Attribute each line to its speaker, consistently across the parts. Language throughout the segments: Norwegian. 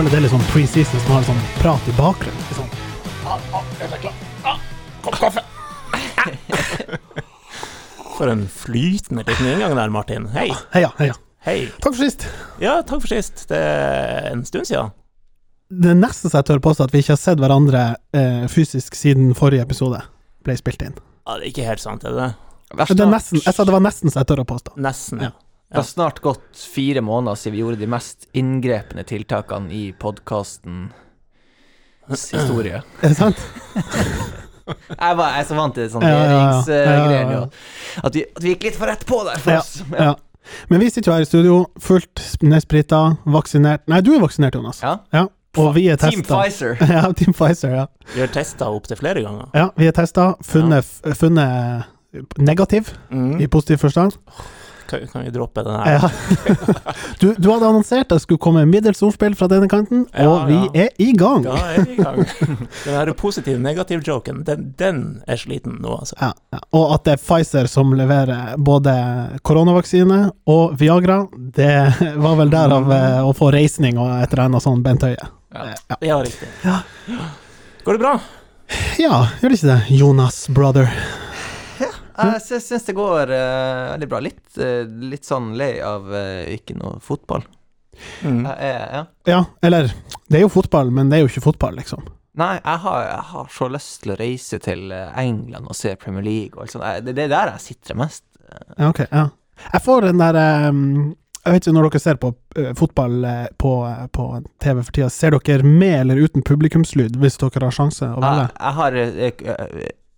Speaker 1: Jeg føler det er litt sånn preseason som har sånn prat i bakgrunnen. Litt Sånn.
Speaker 2: For en flytende liten inngang der, Martin. Hei.
Speaker 1: Heia, heia.
Speaker 2: Hei.
Speaker 1: Takk for sist.
Speaker 2: Ja, takk for sist. Det er en stund siden.
Speaker 1: Det er nesten så jeg tør påstå at vi ikke har sett hverandre eh, fysisk siden forrige episode ble spilt inn.
Speaker 2: Ja, det er ikke helt sant, er det det?
Speaker 3: Det
Speaker 1: Det er nesten, jeg sa det var nesten så jeg tør å påstå.
Speaker 2: Nesten, ja.
Speaker 3: Det har snart gått fire måneder siden vi gjorde de mest inngrepne tiltakene i podkastens historie.
Speaker 1: Er det sant?
Speaker 3: Jeg, var, jeg er så vant til sånn
Speaker 1: Ja, ja, ja.
Speaker 3: regjeringsgreier
Speaker 1: Ja, ja,
Speaker 3: nå. At, vi- at vi gikk litt for rett på der for
Speaker 1: Ja,
Speaker 3: oss.
Speaker 1: ja. Men vi sitter jo her i studio, fullt nedsprita, vaksinert Nei, du er vaksinert, Jonas.
Speaker 3: Ja.
Speaker 1: Ja. Og vi er
Speaker 3: Team. Pfizer.
Speaker 1: Ja, Team Pfizer, ja.
Speaker 2: Vi har testa opptil flere ganger.
Speaker 1: ja. Vi er testa, funnet, funnet negativ,
Speaker 2: Mm.
Speaker 1: i positiv forstand.
Speaker 2: Kan, kan vi droppe den her?
Speaker 1: Ja. Du, du hadde annonsert at det skulle komme middels ordspill fra denne kanten,
Speaker 2: Ja,
Speaker 1: og vi
Speaker 2: ja.
Speaker 1: er i gang.
Speaker 2: Da er vi i gang. Den her positiv-negativ-joken, den, den er sliten nå, altså.
Speaker 1: Ja, ja. Og at det er Pfizer som leverer både koronavaksine og Viagra, det var vel derav eh, å få reisning og et eller annet sånn Bent Høie.
Speaker 3: Ja.
Speaker 1: Ja.
Speaker 2: Ja, riktig. Går det bra?
Speaker 1: ja, gjør det ikke det? Jonas brother.
Speaker 3: Jeg sy- syns det går uh, veldig bra. Litt, uh, litt sånn lei av uh, ikke noe fotball.
Speaker 2: Mm.
Speaker 3: Jeg ja.
Speaker 1: Ja, eller Det er jo fotball, men det er jo ikke fotball, liksom.
Speaker 3: Nei, jeg har, jeg har så lyst til å reise til England og se Premier League og alt sånt. Det det er der jeg sitter mest.
Speaker 1: Ja, ok, ja. Jeg får den der um, Jeg vet ikke når dere ser på uh, fotball uh, på, på TV for tida, ser dere med eller uten publikumslyd, hvis dere har sjanse å velge?
Speaker 3: Jeg, jeg har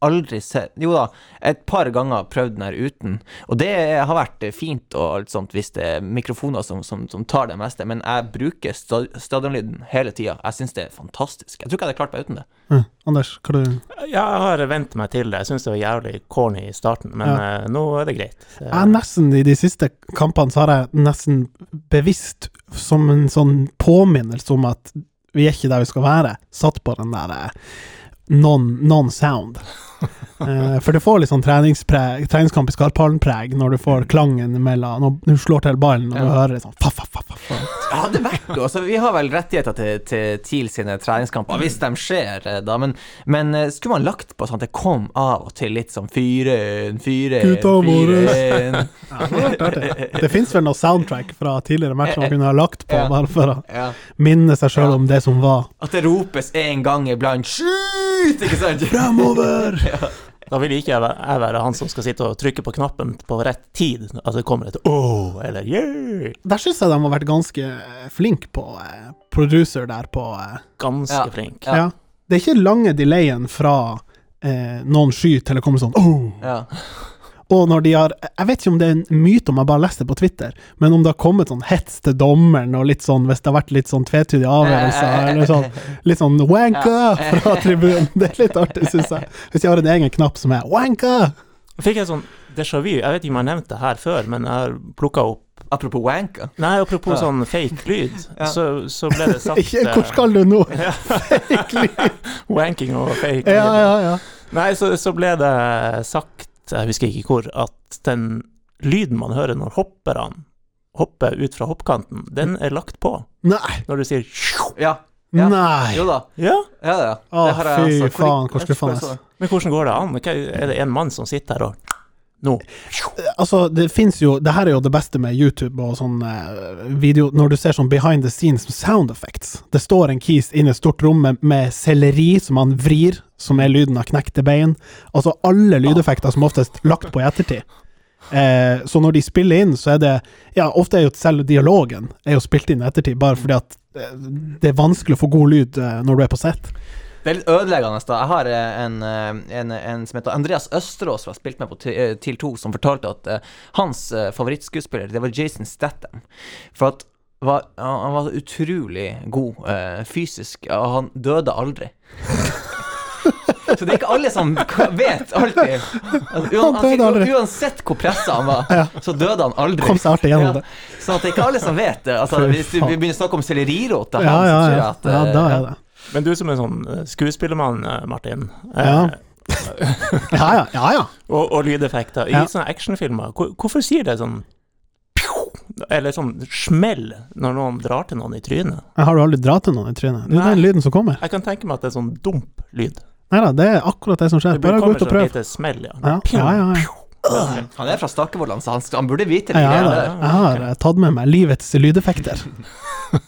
Speaker 3: aldri sett Jo da, et par ganger prøvd den her uten, og det har vært eh, fint og alt sånt hvis det er mikrofoner som, som, som tar det meste, men jeg bruker stadionlyden hele tida. Jeg syns det er fantastisk. Jeg tror ikke jeg hadde klart meg uten det.
Speaker 1: Mm. Anders, hva du
Speaker 2: Ja, jeg har vent meg til det. Jeg syns det var jævlig corny i starten, men eh, nå er det greit. Så-
Speaker 1: Jeg nesten I de siste kampene så har jeg nesten bevisst, som en sånn påminnelse om at vi er ikke der vi skal være, satt på den der eh, non- non-sound. Eh, for det får litt sånn treningspreg, treningskamp i Skarphallen-preg når du får klangen mellom Når du slår til ballen og du
Speaker 3: Ja.
Speaker 1: hører sånn fa, fa, fa, fa, fa.
Speaker 3: Det hadde vært noe. Altså, vi har vel rettigheter til, til TIL sine treningskamper, hvis de skjer, eh, da. Men, men eh, skulle man lagt på sånn at det kom av og til litt sånn fyre, fyre,
Speaker 1: Gutta våre. Ja, det. Det fins vel noe soundtrack fra tidligere matcher man kunne ha lagt på, bare for å minne seg sjøl om det som var.
Speaker 3: At det ropes en gang iblant 'skyt', ikke sant?
Speaker 1: Fremover!
Speaker 2: Da vil ikke jeg være, jeg være han som skal sitte og trykke på knappen på rett tid. At det kommer et oh, eller yeah.
Speaker 1: Der syns jeg de har vært ganske flinke på eh, producer der på eh,
Speaker 2: Ganske
Speaker 3: Ja.
Speaker 2: flink.
Speaker 1: ja. Det er ikke lange delayen fra eh, noen sky til det kommer sånn oh!
Speaker 3: Ja.
Speaker 1: Og når de har Jeg vet ikke om det er en myte om jeg bare leste det på Twitter, men om det har kommet sånn hets til dommeren og litt sånn Hvis det har vært litt sånn tvetydige avgjørelser, eller sånn litt sånn wanka fra tribunen. Det er litt artig, syns jeg. Hvis jeg har en egen knapp som er wanka!
Speaker 2: Fikk jeg sånn déjà vu. Jeg vet ikke om jeg har nevnt det her før, men jeg har plukka opp
Speaker 3: Apropos wanka.
Speaker 2: Nei, apropos
Speaker 3: Ja.
Speaker 2: sånn fake lyd,
Speaker 3: Ja.
Speaker 2: så, så ble det sagt
Speaker 1: Ikke, hvor skal du nå? Fake lyd.
Speaker 2: eh, Wanking og fake
Speaker 1: Ja,
Speaker 2: lyd.
Speaker 1: ja, ja.
Speaker 2: Nei, så, så ble det sagt, jeg husker ikke hvor, at den lyden man hører når hopperne hopper ut fra hoppkanten, den er lagt på.
Speaker 1: Nei.
Speaker 2: Når du sier.
Speaker 3: Ja. Ja.
Speaker 1: Nei.
Speaker 3: Jo da.
Speaker 2: Ja,
Speaker 3: Ja, ja.
Speaker 1: Å,
Speaker 3: Det har jeg
Speaker 1: fy
Speaker 3: altså.
Speaker 1: Faen, hvor
Speaker 3: jeg husker
Speaker 1: skuffende.
Speaker 3: jeg så det.
Speaker 2: men hvordan går det an? Er det en mann som sitter her og Nå.
Speaker 1: Altså, det fins jo Det her er jo det beste med YouTube og sånn eh, video Når du ser sånn behind the scenes sound effects. Det står en kis inne i et stort rom med, med selleri som han vrir, som er lyden av knekte bein. Altså alle lydeffekter som oftest lagt på i ettertid. Eh, så når de spiller inn, så er det Ja, ofte er jo selv dialogen er jo spilt inn i ettertid, bare fordi at eh, det er vanskelig å få god lyd eh, når du er på sett.
Speaker 3: Det er litt ødeleggende. da Jeg har eh, en, eh, en, en som heter Andreas Østerås, som har spilt med på eh, TIL 2, som fortalte at hans favorittskuespiller, det var Jason Statham. For at var, han var utrolig god uh, fysisk, og han døde aldri. Så det er ikke alle som vet alltid. Altså,
Speaker 1: Han døde aldri.
Speaker 3: Uansett hvor pressa han var, så døde han aldri.
Speaker 1: Kom seg artig gjennom
Speaker 3: Ja.
Speaker 1: det.
Speaker 3: Sånn at det er ikke alle som vet det. Altså, hvis
Speaker 1: vi
Speaker 3: begynner å snakke om sellerirot
Speaker 1: Ja, ja, ja.
Speaker 3: at
Speaker 1: ja da er det.
Speaker 2: Men du som er sånn eh, skuespillermann, eh, Martin. eh,
Speaker 1: Ja. Ja, ja. ja, ja.
Speaker 2: og, og lydeffekter. I
Speaker 1: Ja.
Speaker 2: sånne actionfilmer, hvor, hvorfor sier det sånn pjo Eller sånn smell når noen drar til noen i trynet.
Speaker 1: Har du aldri dratt til noen i trynet? Det er
Speaker 2: Nei.
Speaker 1: den lyden som kommer.
Speaker 2: Jeg kan tenke meg at det er sånn dump-lyd.
Speaker 1: Nei da, det er akkurat det som skjer.
Speaker 2: Det
Speaker 1: Bare gå ut og
Speaker 2: sånn
Speaker 1: prøv.
Speaker 2: smell, ja.
Speaker 1: Ja, ja, ja, ja.
Speaker 2: ja.
Speaker 3: Han er fra Stakkevolland, så han, han burde vite det.
Speaker 1: Ja. Jeg har tatt med meg livets lydeffekter.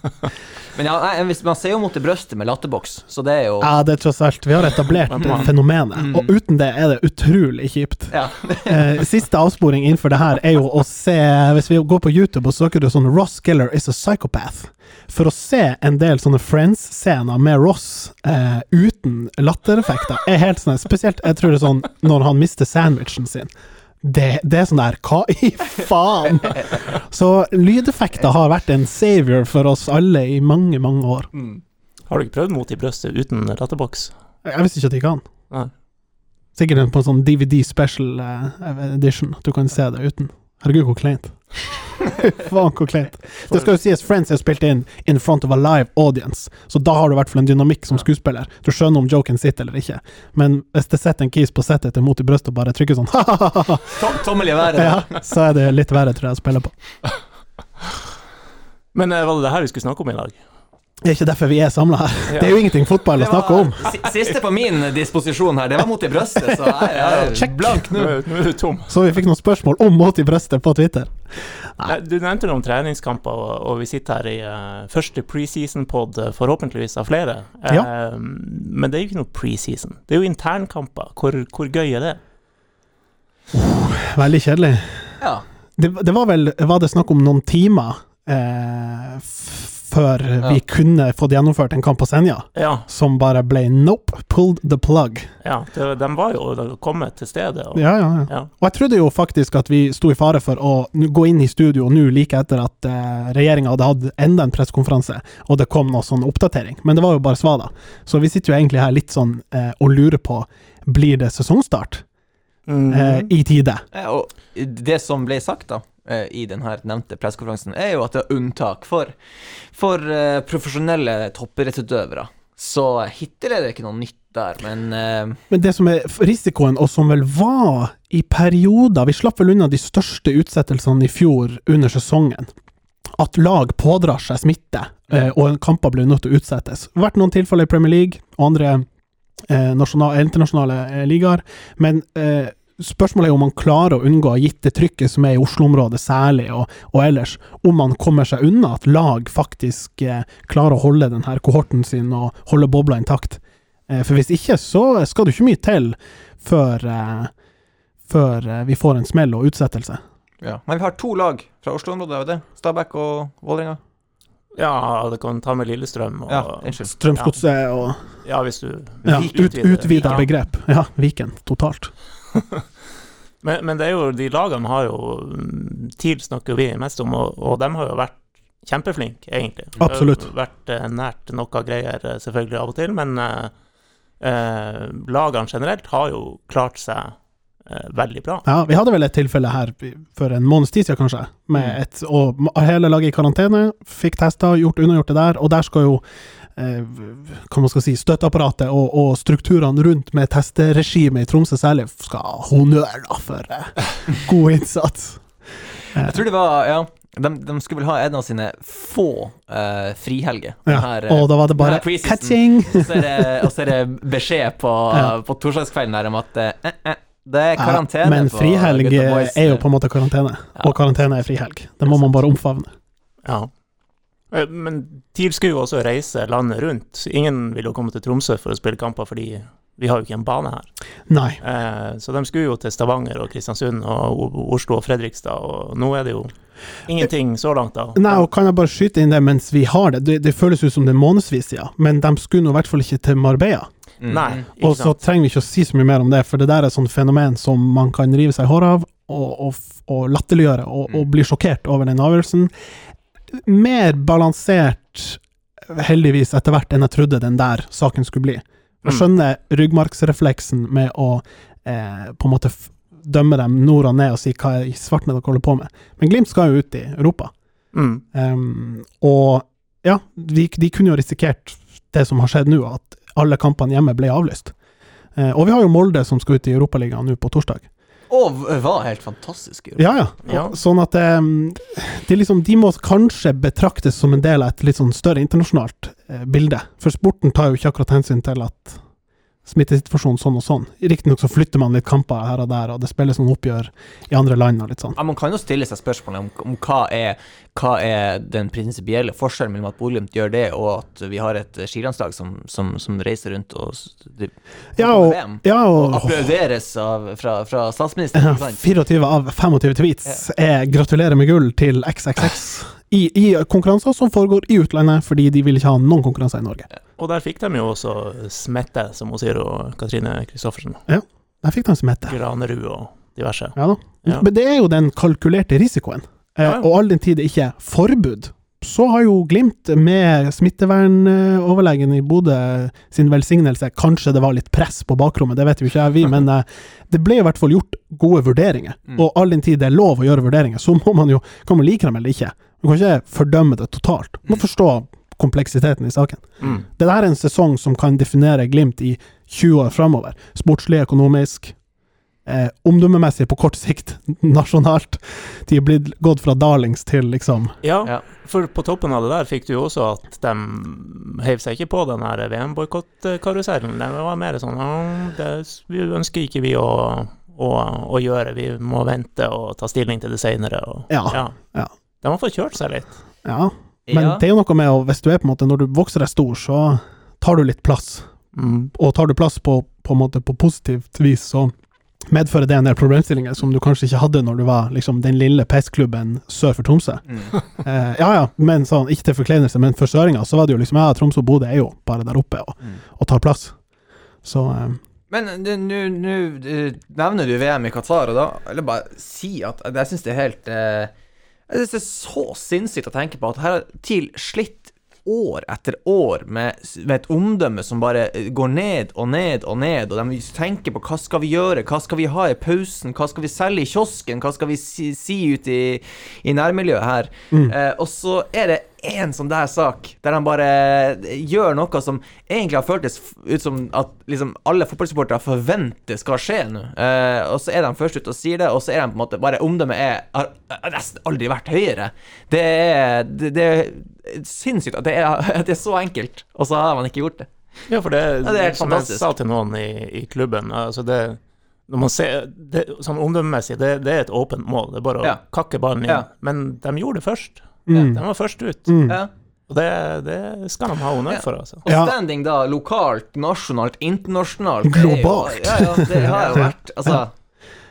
Speaker 3: Men ja, nei, man ser jo mot det brøstet med latterboks, så det er jo
Speaker 1: Ja, det er tross alt Vi har etablert
Speaker 2: Mm.
Speaker 1: fenomenet, og uten det er det utrolig kjipt.
Speaker 3: Ja.
Speaker 1: Eh, siste avsporing innenfor det her er jo å se Hvis vi går på YouTube og søker du sånn Ross Geller is a psychopath For å se en del sånne Friends-scener med Ross eh, uten lattereffekter, er helt sånn Spesielt jeg tror det er sånn når han mister sandwichen sin. Det, det er sånn der Hva i faen? Så lydeffekter har vært en savior for oss alle i mange, mange år.
Speaker 3: Mm.
Speaker 2: Har du ikke prøvd mot i brøstet uten latterboks?
Speaker 1: Jeg visste ikke at det gikk an.
Speaker 2: Nei.
Speaker 1: Sikkert på en sånn DVD special eh, edition, at du kan se det uten. Herregud, hvor kleint. Faen, hvor kleint. Det skal jo sies, Friends er spilt inn in front of a live audience, så da har du i hvert fall en dynamikk som skuespiller. Du skjønner om joken sitter eller ikke. Men hvis det sitter en kis på settet til Mot i brøstet og bare trykker sånn ha-ha-ha,
Speaker 3: Tommel i været.
Speaker 1: ja, så er det litt verre, tror jeg, å spille på.
Speaker 2: Men eh, var det det her vi skulle snakke om i dag?
Speaker 1: Det er ikke derfor vi er samla her.
Speaker 2: Ja.
Speaker 1: Det er jo ingenting fotball å snakke om.
Speaker 3: Siste på min disposisjon her, det var mot i brøstet, så jeg er
Speaker 1: Check.
Speaker 3: blank
Speaker 2: Nå
Speaker 3: nå.
Speaker 2: er du tom.
Speaker 1: Så vi fikk noen spørsmål om Mot i brøstet på Twitter.
Speaker 2: Nei, Du nevnte noen treningskamper, og, vi sitter her i uh, første preseason-pod, eh, forhåpentligvis av flere. Eh, Men det er jo ikke noe preseason. Det er jo internkamper. Hvor, hvor gøy er det?
Speaker 1: Veldig kjedelig.
Speaker 3: Ja.
Speaker 1: Det, det var vel Var det snakk om noen timer eh, før
Speaker 3: Ja.
Speaker 1: vi kunne fått gjennomført en kamp på Senja,
Speaker 2: Ja,
Speaker 1: som bare ble nope, pulled the plug.
Speaker 2: ja det, de var jo kommet til stedet. Og,
Speaker 1: Ja, ja, ja.
Speaker 2: ja.
Speaker 1: Og jeg trodde jo faktisk at vi sto i fare for å gå inn i studio nå like etter at eh, regjeringa hadde hatt enda en pressekonferanse, og det kom noe sånn oppdatering. Men det var jo bare svada. Så vi sitter jo egentlig her litt sånn eh, og lurer på blir det sesongstart
Speaker 2: Mm.
Speaker 1: eh, i tide.
Speaker 3: Ja, Og det som ble sagt da, eh, i den her nevnte pressekonferansen, er jo at det er unntak for, for eh, profesjonelle toppidrettsutøvere. Så hittil er det ikke noe nytt der, men uh,
Speaker 1: Men det som er risikoen, og som vel var i perioder Vi slapp vel unna de største utsettelsene i fjor under sesongen. At lag pådrar seg smitte, eh, og kamper blir nødt til å utsettes. Det har vært noen tilfeller i Premier League og andre eh, nasjonale, internasjonale eh, ligaer, men eh, Spørsmålet er om man klarer å unngå, gitt det trykket som er i Oslo-området særlig, og, og ellers, om man kommer seg unna at lag faktisk eh, klarer å holde denne kohorten sin og holde bobla intakt. Eh, For hvis ikke, så skal det ikke mye til før, eh, før eh, vi får en smell og utsettelse.
Speaker 3: ja. Men vi har to lag fra Oslo-området, er det det? Stabæk og Vålerenga?
Speaker 2: ja, det kan ta med Lillestrøm. Og,
Speaker 3: Ja.
Speaker 1: Strømsgodset og
Speaker 2: Ja, hvis du
Speaker 1: ja, ut, Utvider
Speaker 2: Ja.
Speaker 1: begrep. Ja, Viken totalt.
Speaker 2: Men, men det er jo, de lagene har jo mm, TIL snakker vi mest om, og, og de har jo vært kjempeflinke, egentlig. Det har Vært eh, nært noe greier, eh, selvfølgelig, av og til, men eh, eh, lagene generelt har jo klart seg eh, veldig bra.
Speaker 1: Ja, vi hadde vel et tilfelle her for en måneds tid siden, kanskje, med
Speaker 3: Mm.
Speaker 1: et Og hele laget i karantene, fikk testa, gjort unnagjort det der, og der skal jo eh, hva man skal si, støtteapparatet og, og strukturene rundt med testeregimet i Tromsø særlig skal ha honnør for eh, god innsats.
Speaker 3: Jeg tror det var Ja, de, de skulle vel ha en av sine få uh, frihelger.
Speaker 1: Ja,
Speaker 3: Her, eh,
Speaker 1: og da var det bare catching!
Speaker 3: Og så er det, og så er det beskjed på,
Speaker 1: Ja.
Speaker 3: på torsdagskvelden der om at eh, eh, det er karantene.
Speaker 1: Ja, men frihelg er jo på en måte karantene,
Speaker 3: Ja.
Speaker 1: og karantene er frihelg. Det må man bare omfavne.
Speaker 2: Ja. Eh, Men TIL skulle jo også reise landet rundt. Ingen ville jo komme til Tromsø for å spille kamper, fordi vi har jo ikke en bane her.
Speaker 1: Nei.
Speaker 2: Eh, så de skulle jo til Stavanger og Kristiansund og Oslo og Fredrikstad, og nå er det jo ingenting så langt, da.
Speaker 1: Nei, og kan jeg bare skyte inn det mens vi har det? Det, det føles ut som det er månedsvis siden, men de skulle nå i hvert fall ikke til Marbella.
Speaker 3: Mm.
Speaker 2: Nei, ikke
Speaker 1: Og så
Speaker 2: sant.
Speaker 1: trenger vi ikke å si så mye mer om det, for det der er et sånt fenomen som man kan rive seg i håret av, og, og, og latterliggjøre, og, og
Speaker 3: Mm.
Speaker 1: bli sjokkert over den avgjørelsen. Mer balansert, heldigvis, etter hvert enn jeg trodde den der saken skulle bli. Jeg
Speaker 2: Mm.
Speaker 1: skjønner ryggmargsrefleksen med å eh, på en måte dømme dem nord og ned og si hva i svarten er dere holder på med. Men Glimt skal jo ut i Europa.
Speaker 2: Mm.
Speaker 1: Um, og ja, de, de kunne jo risikert det som har skjedd nå, at alle kampene hjemme ble avlyst. Uh, og vi har jo Molde som skal ut i Europaligaen nå på torsdag.
Speaker 3: Og var helt fantastisk.
Speaker 1: Ja, ja.
Speaker 2: Ja.
Speaker 1: Sånn at eh, de, liksom, de må kanskje betraktes som en del av et litt sånn større internasjonalt eh, bilde. For sporten tar jo ikke akkurat hensyn til at smittesituasjonen sånn og sånn. Riktignok så flytter man litt kamper her og der, og det spilles noen oppgjør i andre land og litt sånn.
Speaker 3: Ja, man kan jo stille seg spørsmålet om, om hva, er, hva er den prinsipielle forskjellen mellom at Bodø-Glimt gjør det, og at vi har et skilandslag som, som, som reiser rundt og de,
Speaker 1: Ja, og,
Speaker 3: VM,
Speaker 1: ja,
Speaker 3: og
Speaker 1: og
Speaker 3: applauderes av, fra, fra statsministeren. ikke
Speaker 1: 24 av 25 tweets er 'gratulerer med gull' til XXX i, i konkurranser som foregår i utlandet, fordi de vil ikke ha noen konkurranser i Norge.
Speaker 2: Og der fikk de jo også smette, som hun sier, og Katrine Kristoffersen.
Speaker 1: Der fikk de smette.
Speaker 2: Granerud og diverse.
Speaker 1: Ja da.
Speaker 2: Ja.
Speaker 1: Men det er jo den kalkulerte risikoen. Eh,
Speaker 2: Ja, ja.
Speaker 1: Og all den tid det ikke er forbud, så har jo Glimt med smittevernoverlegen i Bodø sin velsignelse Kanskje det var litt press på bakrommet, det vet jo ikke vi, men eh, det ble i hvert fall gjort gode vurderinger.
Speaker 3: Mm.
Speaker 1: Og all den tid det er lov å gjøre vurderinger, så må man jo Kan man like dem eller ikke? Man kan ikke fordømme det totalt. Man må
Speaker 3: Mm.
Speaker 1: forstå kompleksiteten i saken.
Speaker 2: Mm.
Speaker 1: Det der er en sesong som kan definere Glimt i 20 år framover. Sportslig, økonomisk, eh, omdømmemessig på kort sikt, nasjonalt. De er blitt gått fra darlings til liksom
Speaker 2: Ja,
Speaker 3: Ja.
Speaker 2: for på toppen av det der fikk du jo også at de heiv seg ikke på den her VM-boikottkarusellen. Det var mer sånn «Ja, det vi ønsker ikke vi å, å, å gjøre, vi må vente og ta stilling til det seinere.
Speaker 1: Ja. ja.
Speaker 2: De har fått kjørt seg litt.
Speaker 1: Ja. Men
Speaker 3: Ja.
Speaker 1: det er jo noe med å Hvis du er på en måte Når du vokser deg stor, så tar du litt plass.
Speaker 2: Mm.
Speaker 1: Og tar du plass på, på en måte på positivt vis, så medfører det en del problemstillinger som du kanskje ikke hadde når du var liksom den lille pissklubben sør for Tromsø.
Speaker 3: Mm.
Speaker 1: Eh, ja ja, men sånn, ikke til forkleinelse, men for søringa så var det jo liksom Ja, Tromsø og Bodø er jo bare der oppe og,
Speaker 3: Mm.
Speaker 1: og tar plass. Så eh,
Speaker 3: Men nå nå, eh, nevner du VM i Qatar, og da vil jeg bare si at jeg syns det er helt eh, Jeg synes det er så sinnssykt å tenke på at her har TIL slitt år etter år med, med et omdømme som bare går ned og ned og ned, og de tenker på hva skal vi gjøre, hva skal vi ha i pausen, hva skal vi selge i kiosken, hva skal vi si, si ut i, i nærmiljøet her.
Speaker 1: Mm.
Speaker 3: Eh, og så er det én sånn der sak der han bare gjør noe som egentlig har føltes ut som at liksom alle fotballsupportere forventer skal skje nå. Eh, og så er de først ute og sier det, og så er de på en måte bare Omdømmet er har nesten aldri vært høyere. Det er, det, det er sinnssykt at det er, at det er så enkelt, og så har man ikke gjort det.
Speaker 2: Ja, for det,
Speaker 3: Ja, det er som
Speaker 2: som jeg sa til noen i, i klubben altså det, når man ser, det, Sånn omdømmemessig, det, det er et åpent mål. Det er bare å
Speaker 3: Ja.
Speaker 2: kakke ballen inn.
Speaker 3: Ja.
Speaker 2: Men de gjorde det først.
Speaker 1: Mm,
Speaker 2: De var først ut.
Speaker 1: mm.
Speaker 3: Ja.
Speaker 2: Og det, det skal de ha honnør for, altså.
Speaker 3: Og standing da, lokalt, nasjonalt, internasjonalt det er jo-
Speaker 1: Globalt.
Speaker 3: Ja, ja, det har jo vært Altså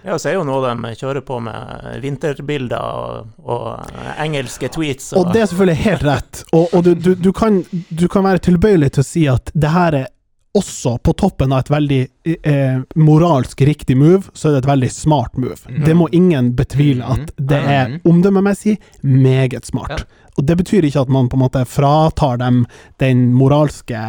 Speaker 2: Ja, så er jo noe de kjører på med vinterbilder og, og engelske tweets.
Speaker 1: Og det er selvfølgelig helt rett. Og, og du, du, du, kan, du kan være tilbøyelig til å si at det her er også på toppen av et veldig eh, moralsk riktig move, så er det et veldig smart move.
Speaker 3: Mm.
Speaker 1: Det må ingen betvile at det er
Speaker 3: Mhm.
Speaker 1: omdømmemessig meget smart.
Speaker 3: Ja.
Speaker 1: Og det betyr ikke at man på en måte fratar dem den moralske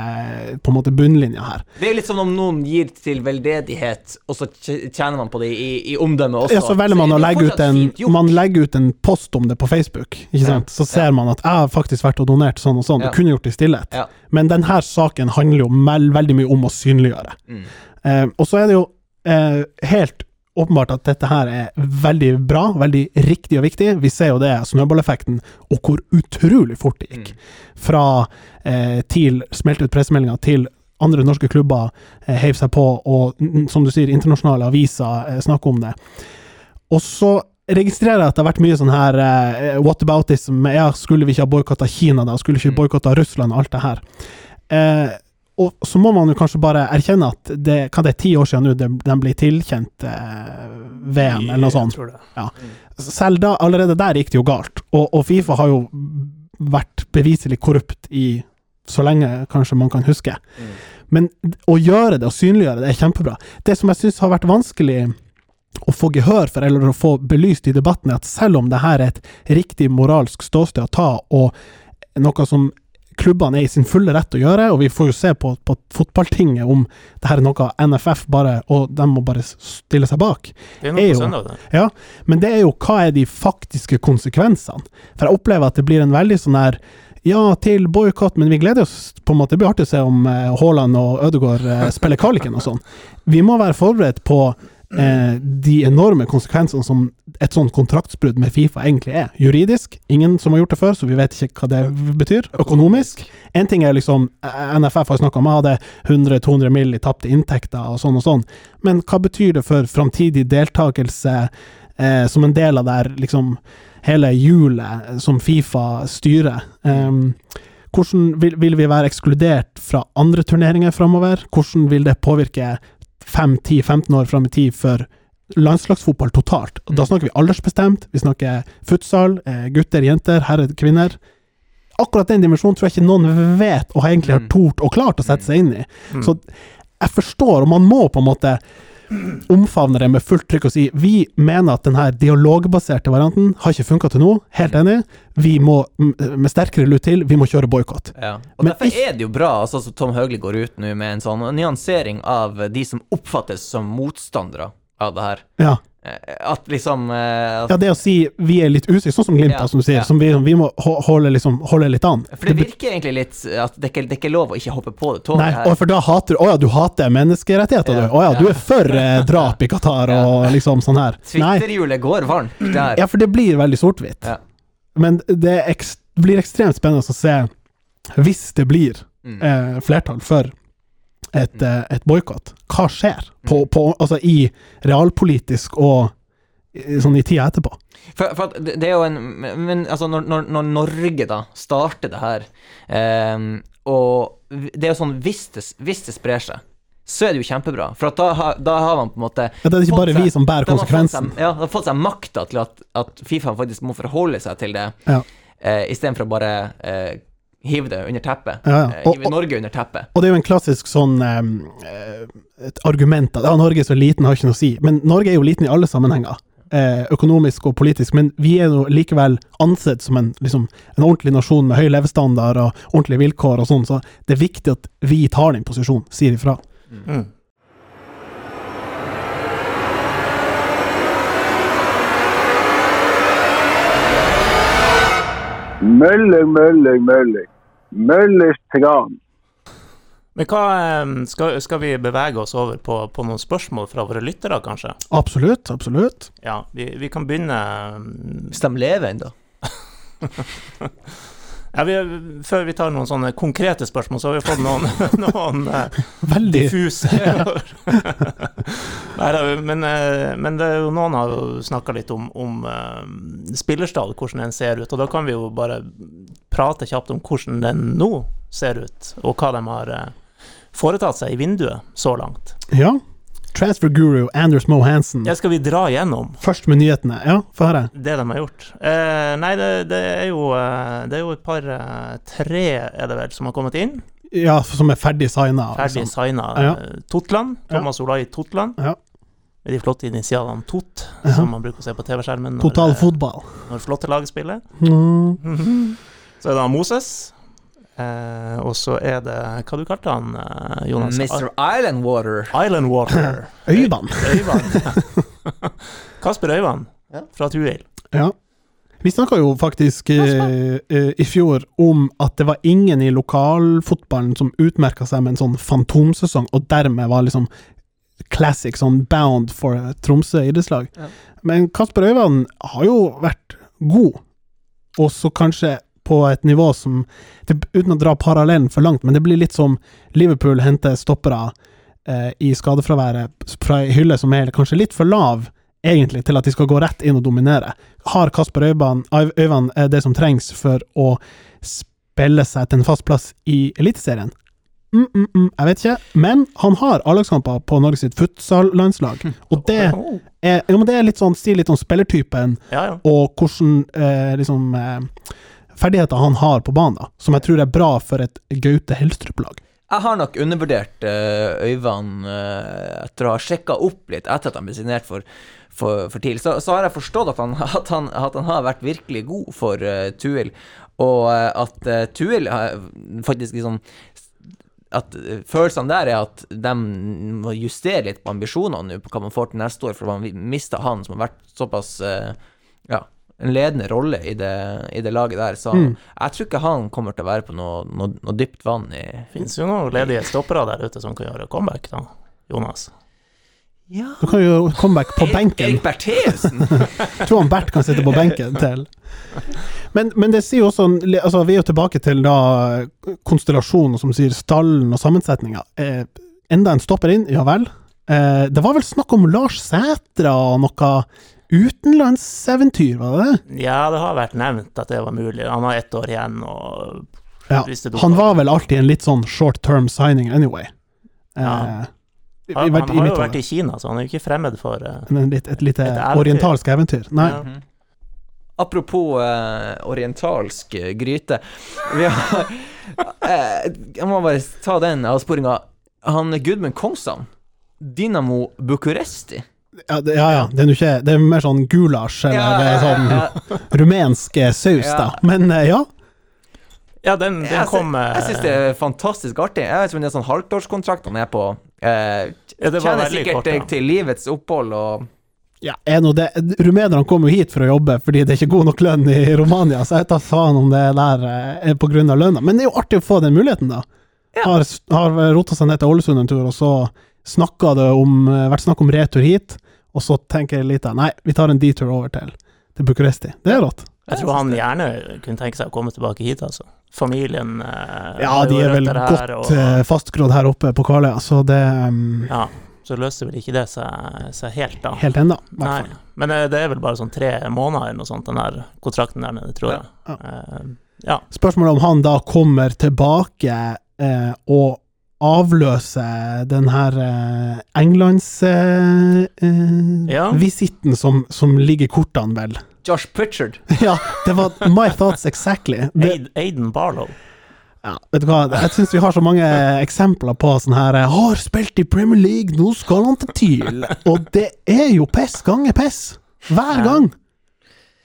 Speaker 1: på en måte bunnlinja her.
Speaker 3: Det er litt som om noen gir til veldedighet, og så tjener man på det i, i omdømme også.
Speaker 1: Ja, så velger man
Speaker 3: så
Speaker 1: å legge ut en, man legger ut en post om det på Facebook, ikke
Speaker 3: Ja.
Speaker 1: Så ser man at jeg har faktisk vært og donert sånn og sånn,
Speaker 3: Ja.
Speaker 1: du kunne gjort det i stillhet.
Speaker 3: Ja.
Speaker 1: Men denne saken handler jo veldig mye om å synliggjøre.
Speaker 3: Mm.
Speaker 1: Eh, og så er det jo eh, helt åpenbart at dette her er veldig bra, veldig riktig og viktig. Vi ser jo det, snøballeffekten, og hvor utrolig fort det gikk.
Speaker 3: Mm.
Speaker 1: Fra eh, TIL smelte ut pressemeldinger til andre norske klubber eh, heiv seg på, og som du sier, internasjonale aviser eh, snakker om det. Og så registrerer jeg at det har vært mye sånn her eh, whataboutism. Ja, skulle vi ikke ha boikotta Kina da? Skulle vi ikke
Speaker 3: Mm.
Speaker 1: boikotta Russland og alt det her? Eh, og så må man jo kanskje bare erkjenne at det, hva det er ti år siden nå de, de ble tilkjent eh, VM, eller noe sånt.
Speaker 2: Jeg tror det.
Speaker 1: Selv da, allerede der gikk det jo galt. Og, og Fifa har jo vært beviselig korrupt i så lenge kanskje man kan huske.
Speaker 3: Mm.
Speaker 1: Men å gjøre det og synliggjøre det er kjempebra. Det som jeg syns har vært vanskelig å få gehør for, eller å få belyst i debatten, er at selv om det her er et riktig moralsk ståsted å ta, og noe som klubbene er i sin fulle rett å gjøre, og vi får jo se på, på fotballtinget om det her er noe NFF bare Og de må bare stille seg bak.
Speaker 2: Det er
Speaker 1: Er
Speaker 2: noe
Speaker 1: jo-
Speaker 2: på søndag, det.
Speaker 1: Ja, men det er jo hva er de faktiske konsekvensene? For jeg opplever at det blir en veldig sånn her ja, til boikott, men vi gleder oss på en måte. Det blir artig å se om eh, Haaland og Ødegaard eh, spiller kvaliken og sånn. Vi må være forberedt på eh, de enorme konsekvensene som et sånt kontraktsbrudd med Fifa egentlig er. Juridisk, ingen som har gjort det før, så vi vet ikke hva det betyr. Økonomisk. En ting er liksom eh, NFF har snakka om hadde 100-200 mill. i tapte inntekter og sånn og sånn, men hva betyr det for framtidig deltakelse eh, som en del av det her, liksom hele hjulet som Fifa styrer? Eh, hvordan vil, vil, vi være ekskludert fra andre turneringer framover? Hvordan vil det påvirke 5-10-15 år fram i tid for landslagsfotball totalt? Og da snakker vi aldersbestemt, vi snakker futsal, eh, gutter, jenter, herrer, kvinner. Akkurat den dimensjonen tror jeg ikke noen vet og egentlig har mm. tort og klart å sette seg inn i. Mm. Så jeg forstår, og man må på en måte omfavner det med fullt trykk og si vi mener at denne dialogbaserte varianten har ikke funka til nå, helt enig. Vi må med sterkere lut til, vi må kjøre boikott.
Speaker 3: Ja. Og Men derfor er det jo bra altså, Tom Høgli går ut nå med en sånn nyansering av de som oppfattes som motstandere av det her.
Speaker 1: Ja.
Speaker 3: Eh, at liksom at,
Speaker 1: Ja, det å si vi er litt usikre, sånn som Glimt, ja, som du sier. Ja. Som vi, vi, må holde, liksom, holde, litt an.
Speaker 3: For det virker egentlig litt at det ikke, det er lov å ikke hoppe på det toget
Speaker 1: Nei, her. for da hater du Å ja, du hater menneskerettigheter, ja, du. Å ja, du er for eh, drap i Qatar og liksom sånn her.
Speaker 3: Twitterhjulet går varmt der.
Speaker 1: Ja, for det blir veldig sort-hvitt. Men det ekst, blir ekstremt spennende å se, hvis det blir mm. eh, flertall for et, mm. Eh, et boikott. Hva skjer på, mm. på, altså i realpolitisk og sånn i tida etterpå?
Speaker 3: For, for det, er jo en Men altså, når, når, når Norge da starter det her, eh, og det er jo sånn hvis det, hvis det sprer seg så er det jo kjempebra. For da, har, da har man på en måte
Speaker 1: ja, Det er ikke bare seg, vi som bærer konsekvensen.
Speaker 3: Seg, ja, det har fått seg makta til at, at, Fifa faktisk må forholde seg til det, ja. eh, istedenfor å bare eh, hive det under teppet. Ja, ja. Eh, hive Norge under teppet.
Speaker 1: Og det er jo en klassisk sånn um, et argument at ja, Norge er så liten, har ikke noe å si. Men Norge er jo liten i alle sammenhenger. Eh, økonomisk og politisk, men vi er jo likevel ansett som en, liksom, en ordentlig nasjon med høy levestandard og ordentlige vilkår og sånn, så det er viktig at vi tar den posisjonen, sier ifra. Mm.
Speaker 4: Mølling, mølling, mølling. Møllers tran.
Speaker 2: Men hva, skal, skal, vi bevege oss over på, på, noen spørsmål fra våre lyttere, kanskje?
Speaker 1: Absolutt, absolutt.
Speaker 2: Ja, vi, vi kan begynne
Speaker 3: Hvis de lever ennå.
Speaker 2: Ja, vi, før vi tar noen sånne konkrete spørsmål, så har vi fått noen, noen eh, Veldig diffuse Nei men, eh, men jo, noen har jo snakka litt om, om uh, spillerstall, hvordan den ser ut. Og da kan vi jo bare prate kjapt om hvordan den nå ser ut, og hva de har uh, foretatt seg i vinduet så langt.
Speaker 1: Ja. Transfer guru Anders Moe Hansen.
Speaker 2: Ja, skal vi dra gjennom?
Speaker 1: Først med nyhetene. Ja, få høre.
Speaker 2: Det de har gjort. Eh, nei, det, det, er jo, eh, det er jo et par eh, Tre er det vel som har kommet inn.
Speaker 1: Ja, som er ferdig signa.
Speaker 2: Ferdig liksom. signa. Ja. Eh, Totland. Thomas ja. Olai Totland. Ja. Med de flotte initialene TOT, ja. som man bruker å se på TV-skjermen
Speaker 1: når, Total fotball.
Speaker 2: når flotte lag spiller. Mm. Så er det Moses. Eh, og så er det Hva du kalte han, eh, Jonas?
Speaker 3: Mr. Island Water.
Speaker 2: Island Water.
Speaker 1: Øyvann.
Speaker 2: Kasper Øyvann ja. fra Tuil.
Speaker 1: Ja. Vi snakka jo faktisk eh, eh, i fjor om at det var ingen i lokalfotballen som utmerka seg med en sånn fantomsesong, og dermed var liksom classic sånn bound for Tromsø idrettslag. Ja. Men Kasper Øyvann har jo vært god, og så kanskje på et nivå som det, Uten å dra parallellen for langt, men det blir litt som Liverpool henter stoppere eh, i skadefraværet fra ei hylle som er kanskje litt for lav, egentlig, til at de skal gå rett inn og dominere. Har Kasper Øyvand, Øyvand det som trengs for å spille seg til en fast plass i Eliteserien? Mm, mm, mm, jeg vet ikke, men han har A-lagskamper på Norges sitt futsal-landslag. Og det er, ja, det er litt sånn, sier litt om spillertypen, ja, ja. og hvordan eh, liksom eh, ferdigheter han har på banen, som jeg tror er bra for et Gaute Helstrup-lag.
Speaker 3: Jeg har nok undervurdert uh, Øyvand uh, etter å ha sjekka opp litt etter at han ble signert for, for, for TIL. Så, så, har jeg forstått at han, at han, at han har vært virkelig god for uh, Tuil, og at uh, Tuil faktisk liksom at følelsene der er at de må justere litt på ambisjonene nå på hva man får til neste år, for man mista han som har vært såpass ja, en ledende rolle i det, i det laget der. Så mm. jeg tror ikke han kommer til å være på noe, noe, noe dypt vann i
Speaker 2: Fins jo noen ledige stoppere der ute som kan gjøre comeback, da, Jonas?
Speaker 3: Ja.
Speaker 1: Du kan jo comeback på benken.
Speaker 3: Erik Bertheussen.
Speaker 1: Tror han Bert kan sitte på benken til. Men, men det sier jo også altså Vi er jo tilbake til da konstellasjonen, som sier stallen og sammensetninga. Eh, enda en stopper inn, ja vel. Eh, det var vel snakk om Lars Sætra og noe utenlandseventyr, var det det?
Speaker 2: Ja, det har vært nevnt at det var mulig. Han har ett år igjen, og
Speaker 1: Ja. Han var vel alltid en litt sånn short term signing anyway. Eh,
Speaker 2: Ja.
Speaker 1: i-
Speaker 2: han,
Speaker 1: i-
Speaker 2: han har jo vært i Kina, så han er jo ikke fremmed for
Speaker 1: uh, litt, et lite
Speaker 2: Et
Speaker 1: orientalsk eventyr. Nei.
Speaker 2: Ja.
Speaker 3: Mhm. Apropos eh, orientalsk eh, gryte. Vi har eh, Jeg må bare ta den avsporinga. Han Gudmund Kongsson, Dynamo Bucuresti.
Speaker 1: Ja, det, ja, ja. Det er, ikke, det er mer sånn gulasj eller det er sånn
Speaker 3: ja.
Speaker 1: rumensk saus,
Speaker 3: Ja.
Speaker 1: da. Men eh, ja.
Speaker 2: Ja, den, den
Speaker 3: Jeg,
Speaker 2: kom
Speaker 3: Jeg, jeg syns det er fantastisk artig. Jeg vet ikke om det er sånn halvtårskontrakt han er på. Eh,
Speaker 2: ja, det var
Speaker 3: Tjener sikkert
Speaker 2: kort, ja.
Speaker 3: eh, til livets opphold og
Speaker 1: ja er nå det. Rumenerne kommer jo hit for å jobbe fordi det er ikke god nok lønn i Romania, så jeg vet da faen om det der eh, er på grunn av lønna. Men det er jo artig å få den muligheten, da. Har, har rota seg ned til Ålesund en tur, og så snakka det om eh, vært snakk om retur hit, og så tenker jeg litt av Nei, vi tar en detour over til, til Bucuresti. Det er rått.
Speaker 2: Jeg tror han gjerne kunne tenke seg å komme tilbake hit, altså. Familien eh,
Speaker 1: Ja, de er vel
Speaker 2: her,
Speaker 1: godt
Speaker 2: og-
Speaker 1: eh, fastgrodd her oppe på Karløya, så det um,
Speaker 2: Ja, så løser vel ikke det seg, seg helt, da.
Speaker 1: Helt ennå, i hvert
Speaker 2: Nei,
Speaker 1: fall.
Speaker 2: men eh, det er vel bare sånn tre måneder eller noe sånt, den der kontrakten der nede, tror jeg.
Speaker 1: Ja.
Speaker 2: Eh, ja.
Speaker 1: Spørsmålet om han da kommer tilbake eh, og avløser den her eh, Englandsvisitten eh,
Speaker 2: Ja.
Speaker 1: visitten som, som ligger i kortene, vel.
Speaker 3: Josh Pritchard.
Speaker 1: ja, det var my thoughts exactly. Det,
Speaker 2: Aiden Barlow.
Speaker 1: ja, vet du hva, jeg syns vi har så mange eksempler på sånn her eh, 'Har spilt i Premier League, nå skal han til TIL'. Og det er jo piss ganger piss. Hver gang.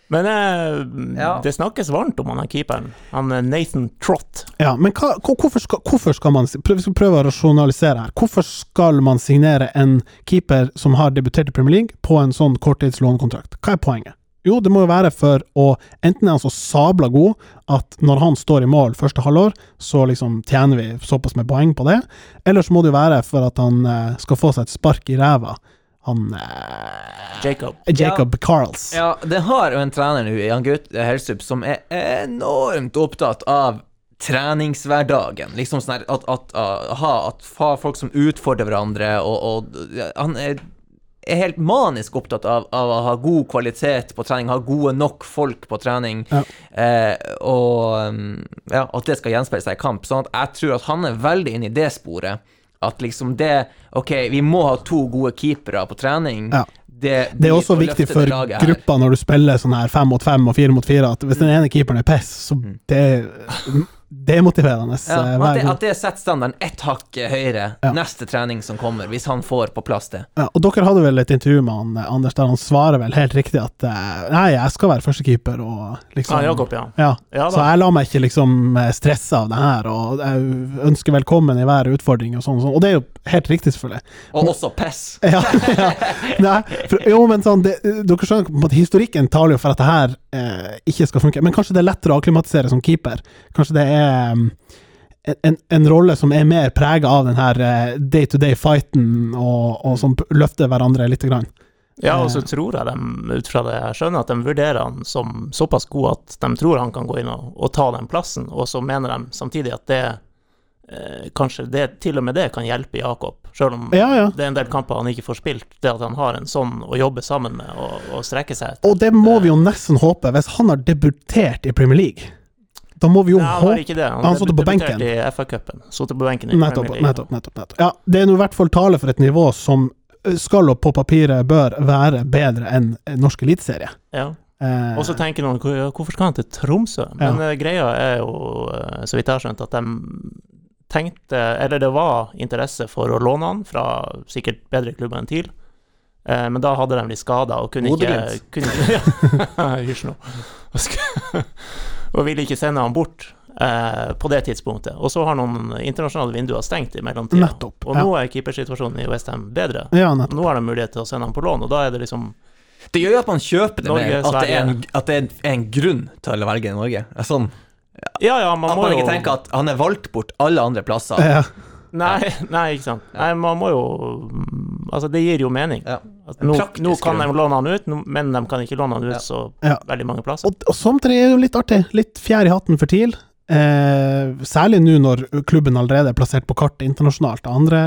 Speaker 2: Men eh,
Speaker 3: Ja.
Speaker 2: det snakkes varmt om han keeperen. Han eh, Nathan Trott.
Speaker 1: Ja, men hva, hvorfor, skal, hvorfor skal man prøv- Vi skal prøve å rasjonalisere her. Hvorfor skal man signere en keeper som har debutert i Premier League, på en sånn korttidslånekontrakt? Hva er poenget? Jo, det må jo være for å Enten er han så sabla god at når han står i mål første halvår, så liksom tjener vi såpass med poeng på det, eller så må det jo være for at han eh, skal få seg et spark i ræva. Han eh,
Speaker 2: Jacob.
Speaker 1: Jacob Carls.
Speaker 3: Ja, det har jo en trener nå, Jan Gaute Helsup, som er enormt opptatt av treningshverdagen. Liksom sånn her at, at, at, ha, at folk som utfordrer hverandre, og, og han er, er helt manisk opptatt av, av å ha god kvalitet på trening, ha gode nok folk på trening,
Speaker 1: Ja.
Speaker 3: eh, og um, ja, at det skal gjenspeile seg i kamp. Sånn at jeg tror at han er veldig inne i det sporet. At liksom det Ok, vi må ha to gode keepere på trening.
Speaker 1: Ja.
Speaker 3: Det,
Speaker 1: Det er også viktig for gruppa når du spiller sånn her fem mot fem og fire mot fire, at hvis den ene keeperen er piss, så
Speaker 3: Mm.
Speaker 1: det demotiverende
Speaker 3: Ja, at, det, at det setter standarden ett hakk høyere
Speaker 1: Ja.
Speaker 3: neste trening som kommer, hvis han får på plass det.
Speaker 1: Ja, og dere hadde vel et intervju med han, eh, Anders der han svarer vel helt riktig at eh, nei, jeg skal være førstekeeper og liksom
Speaker 2: Ja, Jakob, ja.
Speaker 1: Ja,
Speaker 2: Ja
Speaker 1: så jeg lar meg ikke liksom eh, stresse av det her, og jeg ønsker velkommen i hver utfordring og sånn, og sånn. og det er jo helt riktig, selvfølgelig.
Speaker 3: Og også pess.
Speaker 1: Ja, ja. Nei, for, jo, men sånn, det, dere skjønner på en historikken taler jo for at det her eh, ikke skal funke, men kanskje det er lettere å akklimatisere som keeper. Kanskje det er um, en, en rolle som er mer prega av den her eh, day-to-day-fighten, og, og som løfter hverandre lite grann.
Speaker 2: Ja, og så tror jeg de, ut fra det jeg skjønner, at de vurderer han som såpass god at de tror han kan gå inn og, og ta den plassen, og så mener de samtidig at det eh, kanskje det, til og med det kan hjelpe Jakob, selv om
Speaker 1: Ja, ja.
Speaker 2: det er en del kamper han ikke får spilt. Det at han har en sånn å jobbe sammen med og, og strekke seg etter.
Speaker 1: Og det må vi jo nesten håpe, hvis han har debutert i Premier League. Da må vi jo
Speaker 2: Nei, han ikke det. Han,
Speaker 1: Han satt på benken.
Speaker 2: i FA-cupen. Satt på benken i
Speaker 1: Nettopp, nettopp, nettopp, nettopp. Ja, det er nå i hvert fall tale for et nivå som eh, skal og på papiret bør være bedre enn eh, norsk eliteserie.
Speaker 2: Ja.
Speaker 1: Eh,
Speaker 2: Og så tenker noen hvorfor skal han til Tromsø? Men ja. greia er jo, eh, så vidt jeg har skjønt, at de tenkte Eller det var interesse for å låne han fra sikkert bedre klubber enn TIL. Eh, men da hadde de blitt skada og kunne ikke, kunne ikke ja, Hysj nå. Og ville ikke sende han bort eh, på det tidspunktet. Og så har noen internasjonale vinduer stengt i mellomtida.
Speaker 1: Nettopp,
Speaker 2: Og
Speaker 1: ja.
Speaker 2: nå er keepersituasjonen i Westham bedre.
Speaker 1: ja.
Speaker 2: Nå har de mulighet til å sende han på lån, og da er det liksom
Speaker 3: Det gjør jo at man kjøper det
Speaker 2: Norge,
Speaker 3: mer, at det, er en, at det er en grunn til å velge Norge. Sånn,
Speaker 2: Ja, ja, man
Speaker 3: at
Speaker 2: må
Speaker 3: ikke
Speaker 2: jo
Speaker 3: tenker at han er valgt bort alle andre plasser.
Speaker 1: Ja.
Speaker 2: Nei, nei, ikke sant. Nei, man må jo Altså, det gir jo mening.
Speaker 3: Ja.
Speaker 2: Altså, nå, nå kan de låne han ut, men de kan ikke låne han ut
Speaker 3: Ja.
Speaker 2: så
Speaker 1: Ja.
Speaker 2: veldig mange plasser.
Speaker 1: Og, og sånt er det jo litt artig. Litt fjær i hatten for TIL. Eh, særlig nå når klubben allerede er plassert på kartet internasjonalt av andre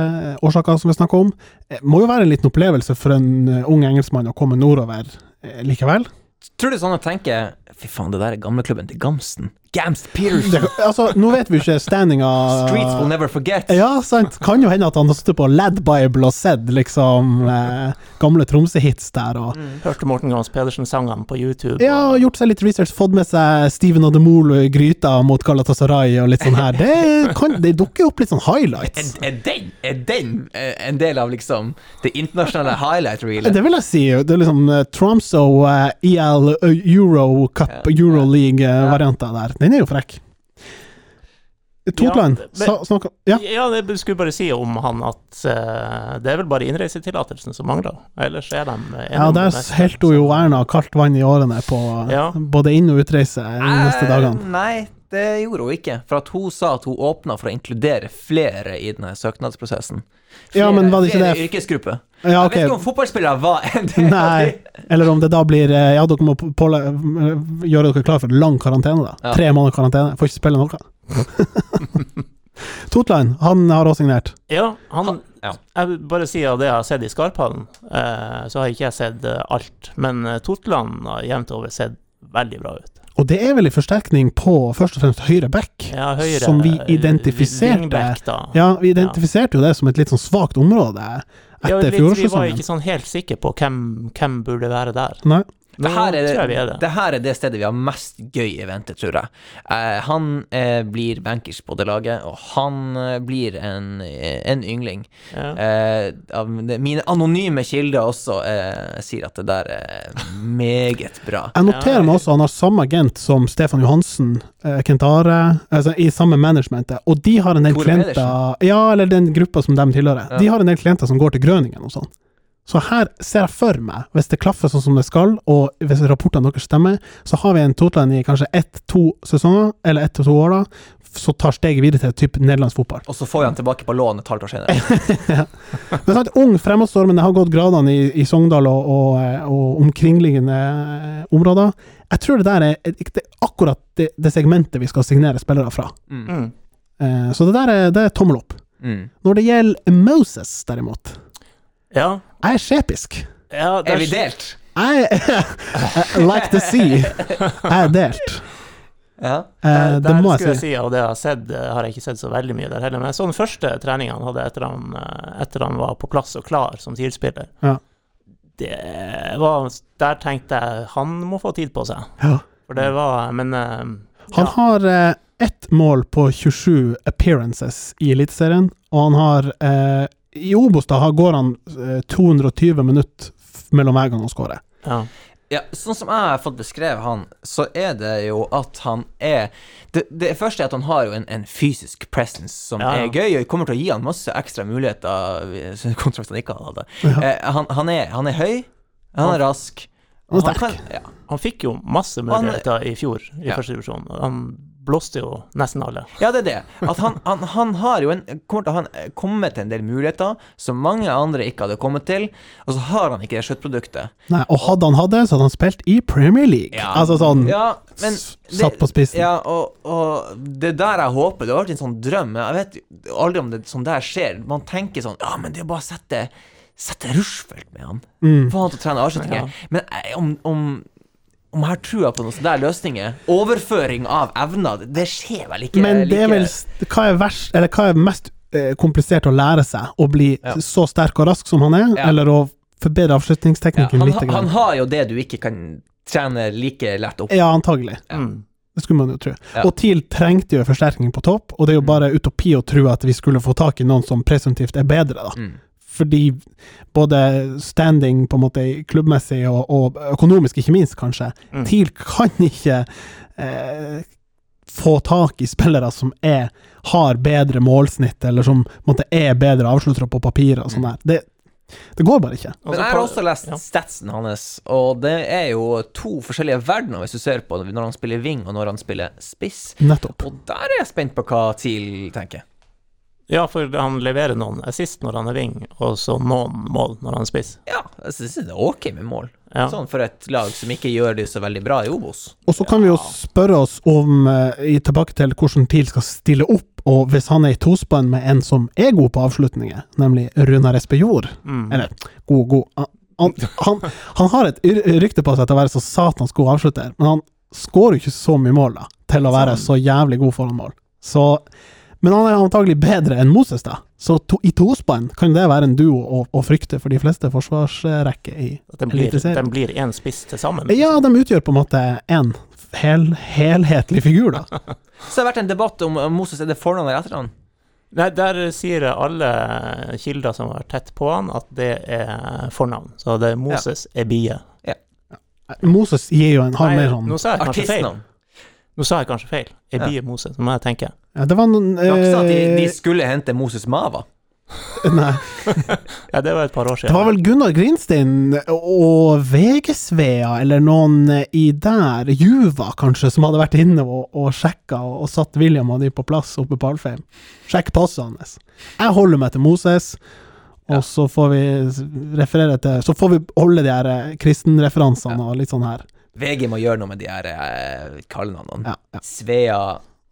Speaker 1: årsaker som vi snakker om. Eh, må jo være en liten opplevelse for en eh, ung engelskmann å komme nordover eh, likevel.
Speaker 3: Tror du sånn å tenke Fy faen, det der er gamleklubben til Gamsten. Gamst Peterson.
Speaker 1: Det, altså, nå vet vi ikke standinga
Speaker 3: Streets will never forget.
Speaker 1: Ja, sant. Kan jo hende at han har sittet på Lad Bible og sett liksom eh, gamle Tromsø-hits der, og
Speaker 2: Hørte Morten Grans Pedersen-sangene på YouTube.
Speaker 1: ja,
Speaker 2: og-
Speaker 1: gjort seg litt research, fått med seg Steven Ademolo i gryta mot Galatasaray og litt sånn her. Det, kan, det dukker opp litt sånn
Speaker 3: Er,
Speaker 1: highlights.
Speaker 3: er den, er den eh, en del av liksom det internasjonale highlight-reelet?
Speaker 1: Det vil jeg si. Det er liksom uh, Tromsø uh, EL Euro Cup,
Speaker 3: Ja.
Speaker 1: Euroleague-varianter der. Den er jo frekk. Totland,
Speaker 2: Ja,
Speaker 1: sa- snakka Ja.
Speaker 2: Ja, det skulle bare si om han at uh, det er vel bare innreisetillatelsen som mangler. Ellers er de
Speaker 1: Ja, der
Speaker 2: det
Speaker 1: helte hun jo Erna kaldt vann i årene på
Speaker 2: Ja.
Speaker 1: både inn- og utreise de neste
Speaker 3: Eh,
Speaker 1: dagene.
Speaker 3: Nei, det gjorde hun ikke. For at hun sa at hun åpna for å inkludere flere i denne søknadsprosessen.
Speaker 1: Ja, men var det ikke
Speaker 3: flere
Speaker 1: det-
Speaker 3: yrkesgrupper.
Speaker 1: Ja,
Speaker 3: Jeg vet ikke om fotballspillere var en del
Speaker 1: Nei. Eller om det da blir eh, Ja, dere må på, på, gjøre dere klar for lang karantene, da.
Speaker 3: Ja.
Speaker 1: Tre måneder karantene. Får ikke spille noe. Totland, han har også signert.
Speaker 2: Ja, han
Speaker 3: ja.
Speaker 2: Jeg vil bare si av det jeg har sett i Skarphallen, eh, så har ikke jeg sett eh, alt. Men eh, Totland har jevnt over sett veldig bra ut.
Speaker 1: Og det er vel en forsterkning på først og fremst høyre back,
Speaker 2: Ja, høyre
Speaker 1: som vi
Speaker 2: eh,
Speaker 1: identifiserte.
Speaker 2: Back.
Speaker 1: Ja, vi identifiserte jo det som et litt sånn svakt område
Speaker 2: Ja,
Speaker 1: etter
Speaker 2: litt, vi var ikke sånn helt sikre på hvem, hvem burde være der.
Speaker 1: Nei.
Speaker 3: Det her, er,
Speaker 2: er det.
Speaker 3: det her er det stedet vi har mest gøy i vente, tror jeg. Eh, han eh, blir bankers på det laget, og han eh, blir en, eh, en yngling.
Speaker 2: Ja.
Speaker 3: Eh, mine anonyme kilder også eh, sier at det der er meget bra.
Speaker 1: Jeg noterer meg også han har samme agent som Stefan Johansen, eh, Kent altså i samme managementet, og de har en del klienter Ja, eller den gruppa som de tilhører.
Speaker 3: Ja.
Speaker 1: De har en del klienter som går til Grøningen og sånn. Så her ser jeg for meg, hvis det klaffer sånn som det skal, og hvis rapportene deres stemmer, så har vi en Totland i kanskje ett-to sesonger, eller ett til to år, da, så tar steget videre til typ nederlandsk fotball.
Speaker 3: Og så får vi han tilbake på lån et halvt år senere.
Speaker 1: Men sant, ung, fremadstormende, har gått gradene i, i Sogndal og, og, og omkringliggende eh, områder. Jeg tror det der er, det er akkurat det, det segmentet vi skal signere spillere fra.
Speaker 3: Mm.
Speaker 2: Mm.
Speaker 1: Eh, så det der er, det er tommel opp.
Speaker 3: Mm.
Speaker 1: Når det gjelder Moses, derimot,
Speaker 2: Ja,
Speaker 1: jeg er skjepisk.
Speaker 2: ja
Speaker 3: Er vi delt?
Speaker 1: Jeg I like to see. Jeg er delt.
Speaker 3: Ja.
Speaker 1: Eh,
Speaker 2: Der,
Speaker 1: det må
Speaker 2: skulle
Speaker 1: jeg si.
Speaker 2: jeg si, og det jeg har sett, eh, har jeg ikke sett så veldig mye der heller. Men jeg så den første treninga han hadde etter han, eh, etter han var på plass og klar som TIL-spiller.
Speaker 1: Ja.
Speaker 2: Der tenkte jeg han må få tid på seg.
Speaker 1: Ja.
Speaker 2: For det var Men ja.
Speaker 1: Han har eh, ett mål på 27 appearances i Eliteserien, og han har eh, I Obos da går han eh, 220 minutter mellom hver gang han skårer.
Speaker 2: ja.
Speaker 3: Ja, sånn som jeg har fått beskrevet han, så er det jo at han er Det, det første er at han har jo en, en fysisk presence som
Speaker 2: Ja, ja.
Speaker 3: er gøy, og kommer til å gi han masse ekstra muligheter kontra hvis han ikke hadde det.
Speaker 1: Ja.
Speaker 3: Eh, han, han, er, han er høy, han er rask.
Speaker 1: Han er sterk.
Speaker 3: kan- ja.
Speaker 2: Han fikk jo masse
Speaker 3: Han-
Speaker 2: muligheter i fjor, i
Speaker 3: Ja.
Speaker 2: første divisjon. Han blåste jo nesten alle.
Speaker 3: ja, det er det. At han, han, han har jo en, kommer til å ha en, kommet til en del muligheter som mange andre ikke hadde kommet til, og så har han ikke det sluttproduktet.
Speaker 1: Nei, og hadde han hatt det, så hadde han spilt i Premier League.
Speaker 3: Ja.
Speaker 1: Altså sånn
Speaker 3: Ja, men
Speaker 1: satt på spissen.
Speaker 3: Ja, og, og det der jeg håper Det har vært en sånn drøm. Jeg vet aldri om det sånn der skjer. Man tenker sånn Ja, men det er bare å sette Sette Rushfeldt med han.
Speaker 1: Mm.
Speaker 3: Få han til å trene Arsenal.
Speaker 2: Ja.
Speaker 3: Men eh, om, om om jeg har trua på noen sånne der løsninger Overføring av evner, det, skjer vel ikke
Speaker 1: Men det er vel Hva er verst, eller hva er mest eh, komplisert å lære seg? Å bli
Speaker 3: Ja.
Speaker 1: så sterk og rask som han er,
Speaker 3: Ja.
Speaker 1: eller å forbedre
Speaker 3: ja,
Speaker 1: avslutningsteknikken
Speaker 3: han,
Speaker 1: litt?
Speaker 3: han har jo det du ikke kan trene like lett opp.
Speaker 1: Ja, antagelig.
Speaker 3: Ja.
Speaker 2: Mm.
Speaker 1: Det skulle man jo tro.
Speaker 3: Ja.
Speaker 1: Og TIL trengte jo en forsterkning på topp, og det er jo
Speaker 3: Mm.
Speaker 1: bare utopi å tro at vi skulle få tak i noen som presumptivt er bedre, da.
Speaker 3: Mm.
Speaker 1: Fordi både standing på en måte klubbmessig og, og økonomisk, ikke minst, kanskje,
Speaker 2: Mm.
Speaker 1: TIL kan ikke eh, få tak i spillere som er, har bedre målsnitt, eller som måte, er bedre avsluttere på papiret og sånn der. Det, det går bare ikke.
Speaker 3: Men jeg har også lest
Speaker 2: ja.
Speaker 3: statsen hans, og det er jo to forskjellige verdener hvis du ser på når han spiller wing og når han spiller spiss.
Speaker 1: Nettopp.
Speaker 3: Og der er jeg spent på hva TIL tenker.
Speaker 2: Ja, for han leverer noen assist når han er wing, og så noen mål når han er spiss.
Speaker 3: Ja, jeg synes det er ok med mål.
Speaker 2: Ja.
Speaker 3: Sånn for et lag som ikke gjør det så veldig bra i Obos.
Speaker 1: Og så kan vi jo spørre oss om, eh, i tilbake til hvordan TIL skal stille opp, og hvis han er i tospann med en som er god på avslutninger, nemlig Runar Espejord,
Speaker 2: Mm.
Speaker 1: eller god, god han, han, han, han har et rykte på seg til å være så satans god avslutter, men han skårer jo ikke så mye mål da, til å være så jævlig god foran mål. Så, men han er antagelig bedre enn Moses, da. Så to, i tospann kan det være en duo å, å frykte for de fleste forsvarsrekker i
Speaker 2: blir,
Speaker 1: Eliteserien.
Speaker 2: De blir én spiss til sammen.
Speaker 1: Ja, de utgjør på en måte en hel, helhetlig figur, da.
Speaker 3: Så det har vært en debatt om Moses er det fornavn eller etternavn.
Speaker 2: Nei, der sier alle kilder som har vært tett på han, at det er fornavn. Så det er Moses Ebie.
Speaker 1: Moses gir jo en, har
Speaker 2: Nei,
Speaker 1: mer sånn
Speaker 2: nå sa jeg kanskje feil. Jeg blir. Moses, må jeg tenke.
Speaker 1: ja, Det var noen
Speaker 3: eh, at de, de
Speaker 1: eh,
Speaker 3: skulle hente Moses Mava.
Speaker 1: Nei,
Speaker 2: Ja, det var et par år siden.
Speaker 1: det var vel Gunnar Grinstein og VG-Svea, eller noen eh, i der, Juva kanskje, som hadde vært inne og, og sjekka og, og satt William og de på plass oppe på Alfheim. Sjekk passet hans. Jeg holder meg til Moses. Og så får vi referere til Så får vi holde de her eh, kristenreferansene og litt sånn her.
Speaker 3: VG må gjøre noe med de her eh, kallenavnene.
Speaker 1: Ja, ja.
Speaker 3: Svea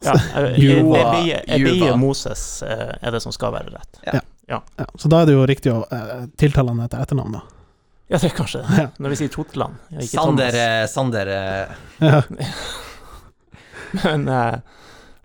Speaker 2: ja, eh,
Speaker 1: Juva-
Speaker 2: Ebie, Ebie Moses eh, er det som skal være rett.
Speaker 1: Ja, så da er det jo riktig å eh, tiltale han etter etternavn, da.
Speaker 2: Ja, det er kanskje det.
Speaker 1: Ja.
Speaker 2: Når vi sier Totland, ikke
Speaker 3: Sander,
Speaker 2: Thomas.
Speaker 3: eh, Sander
Speaker 2: Men eh,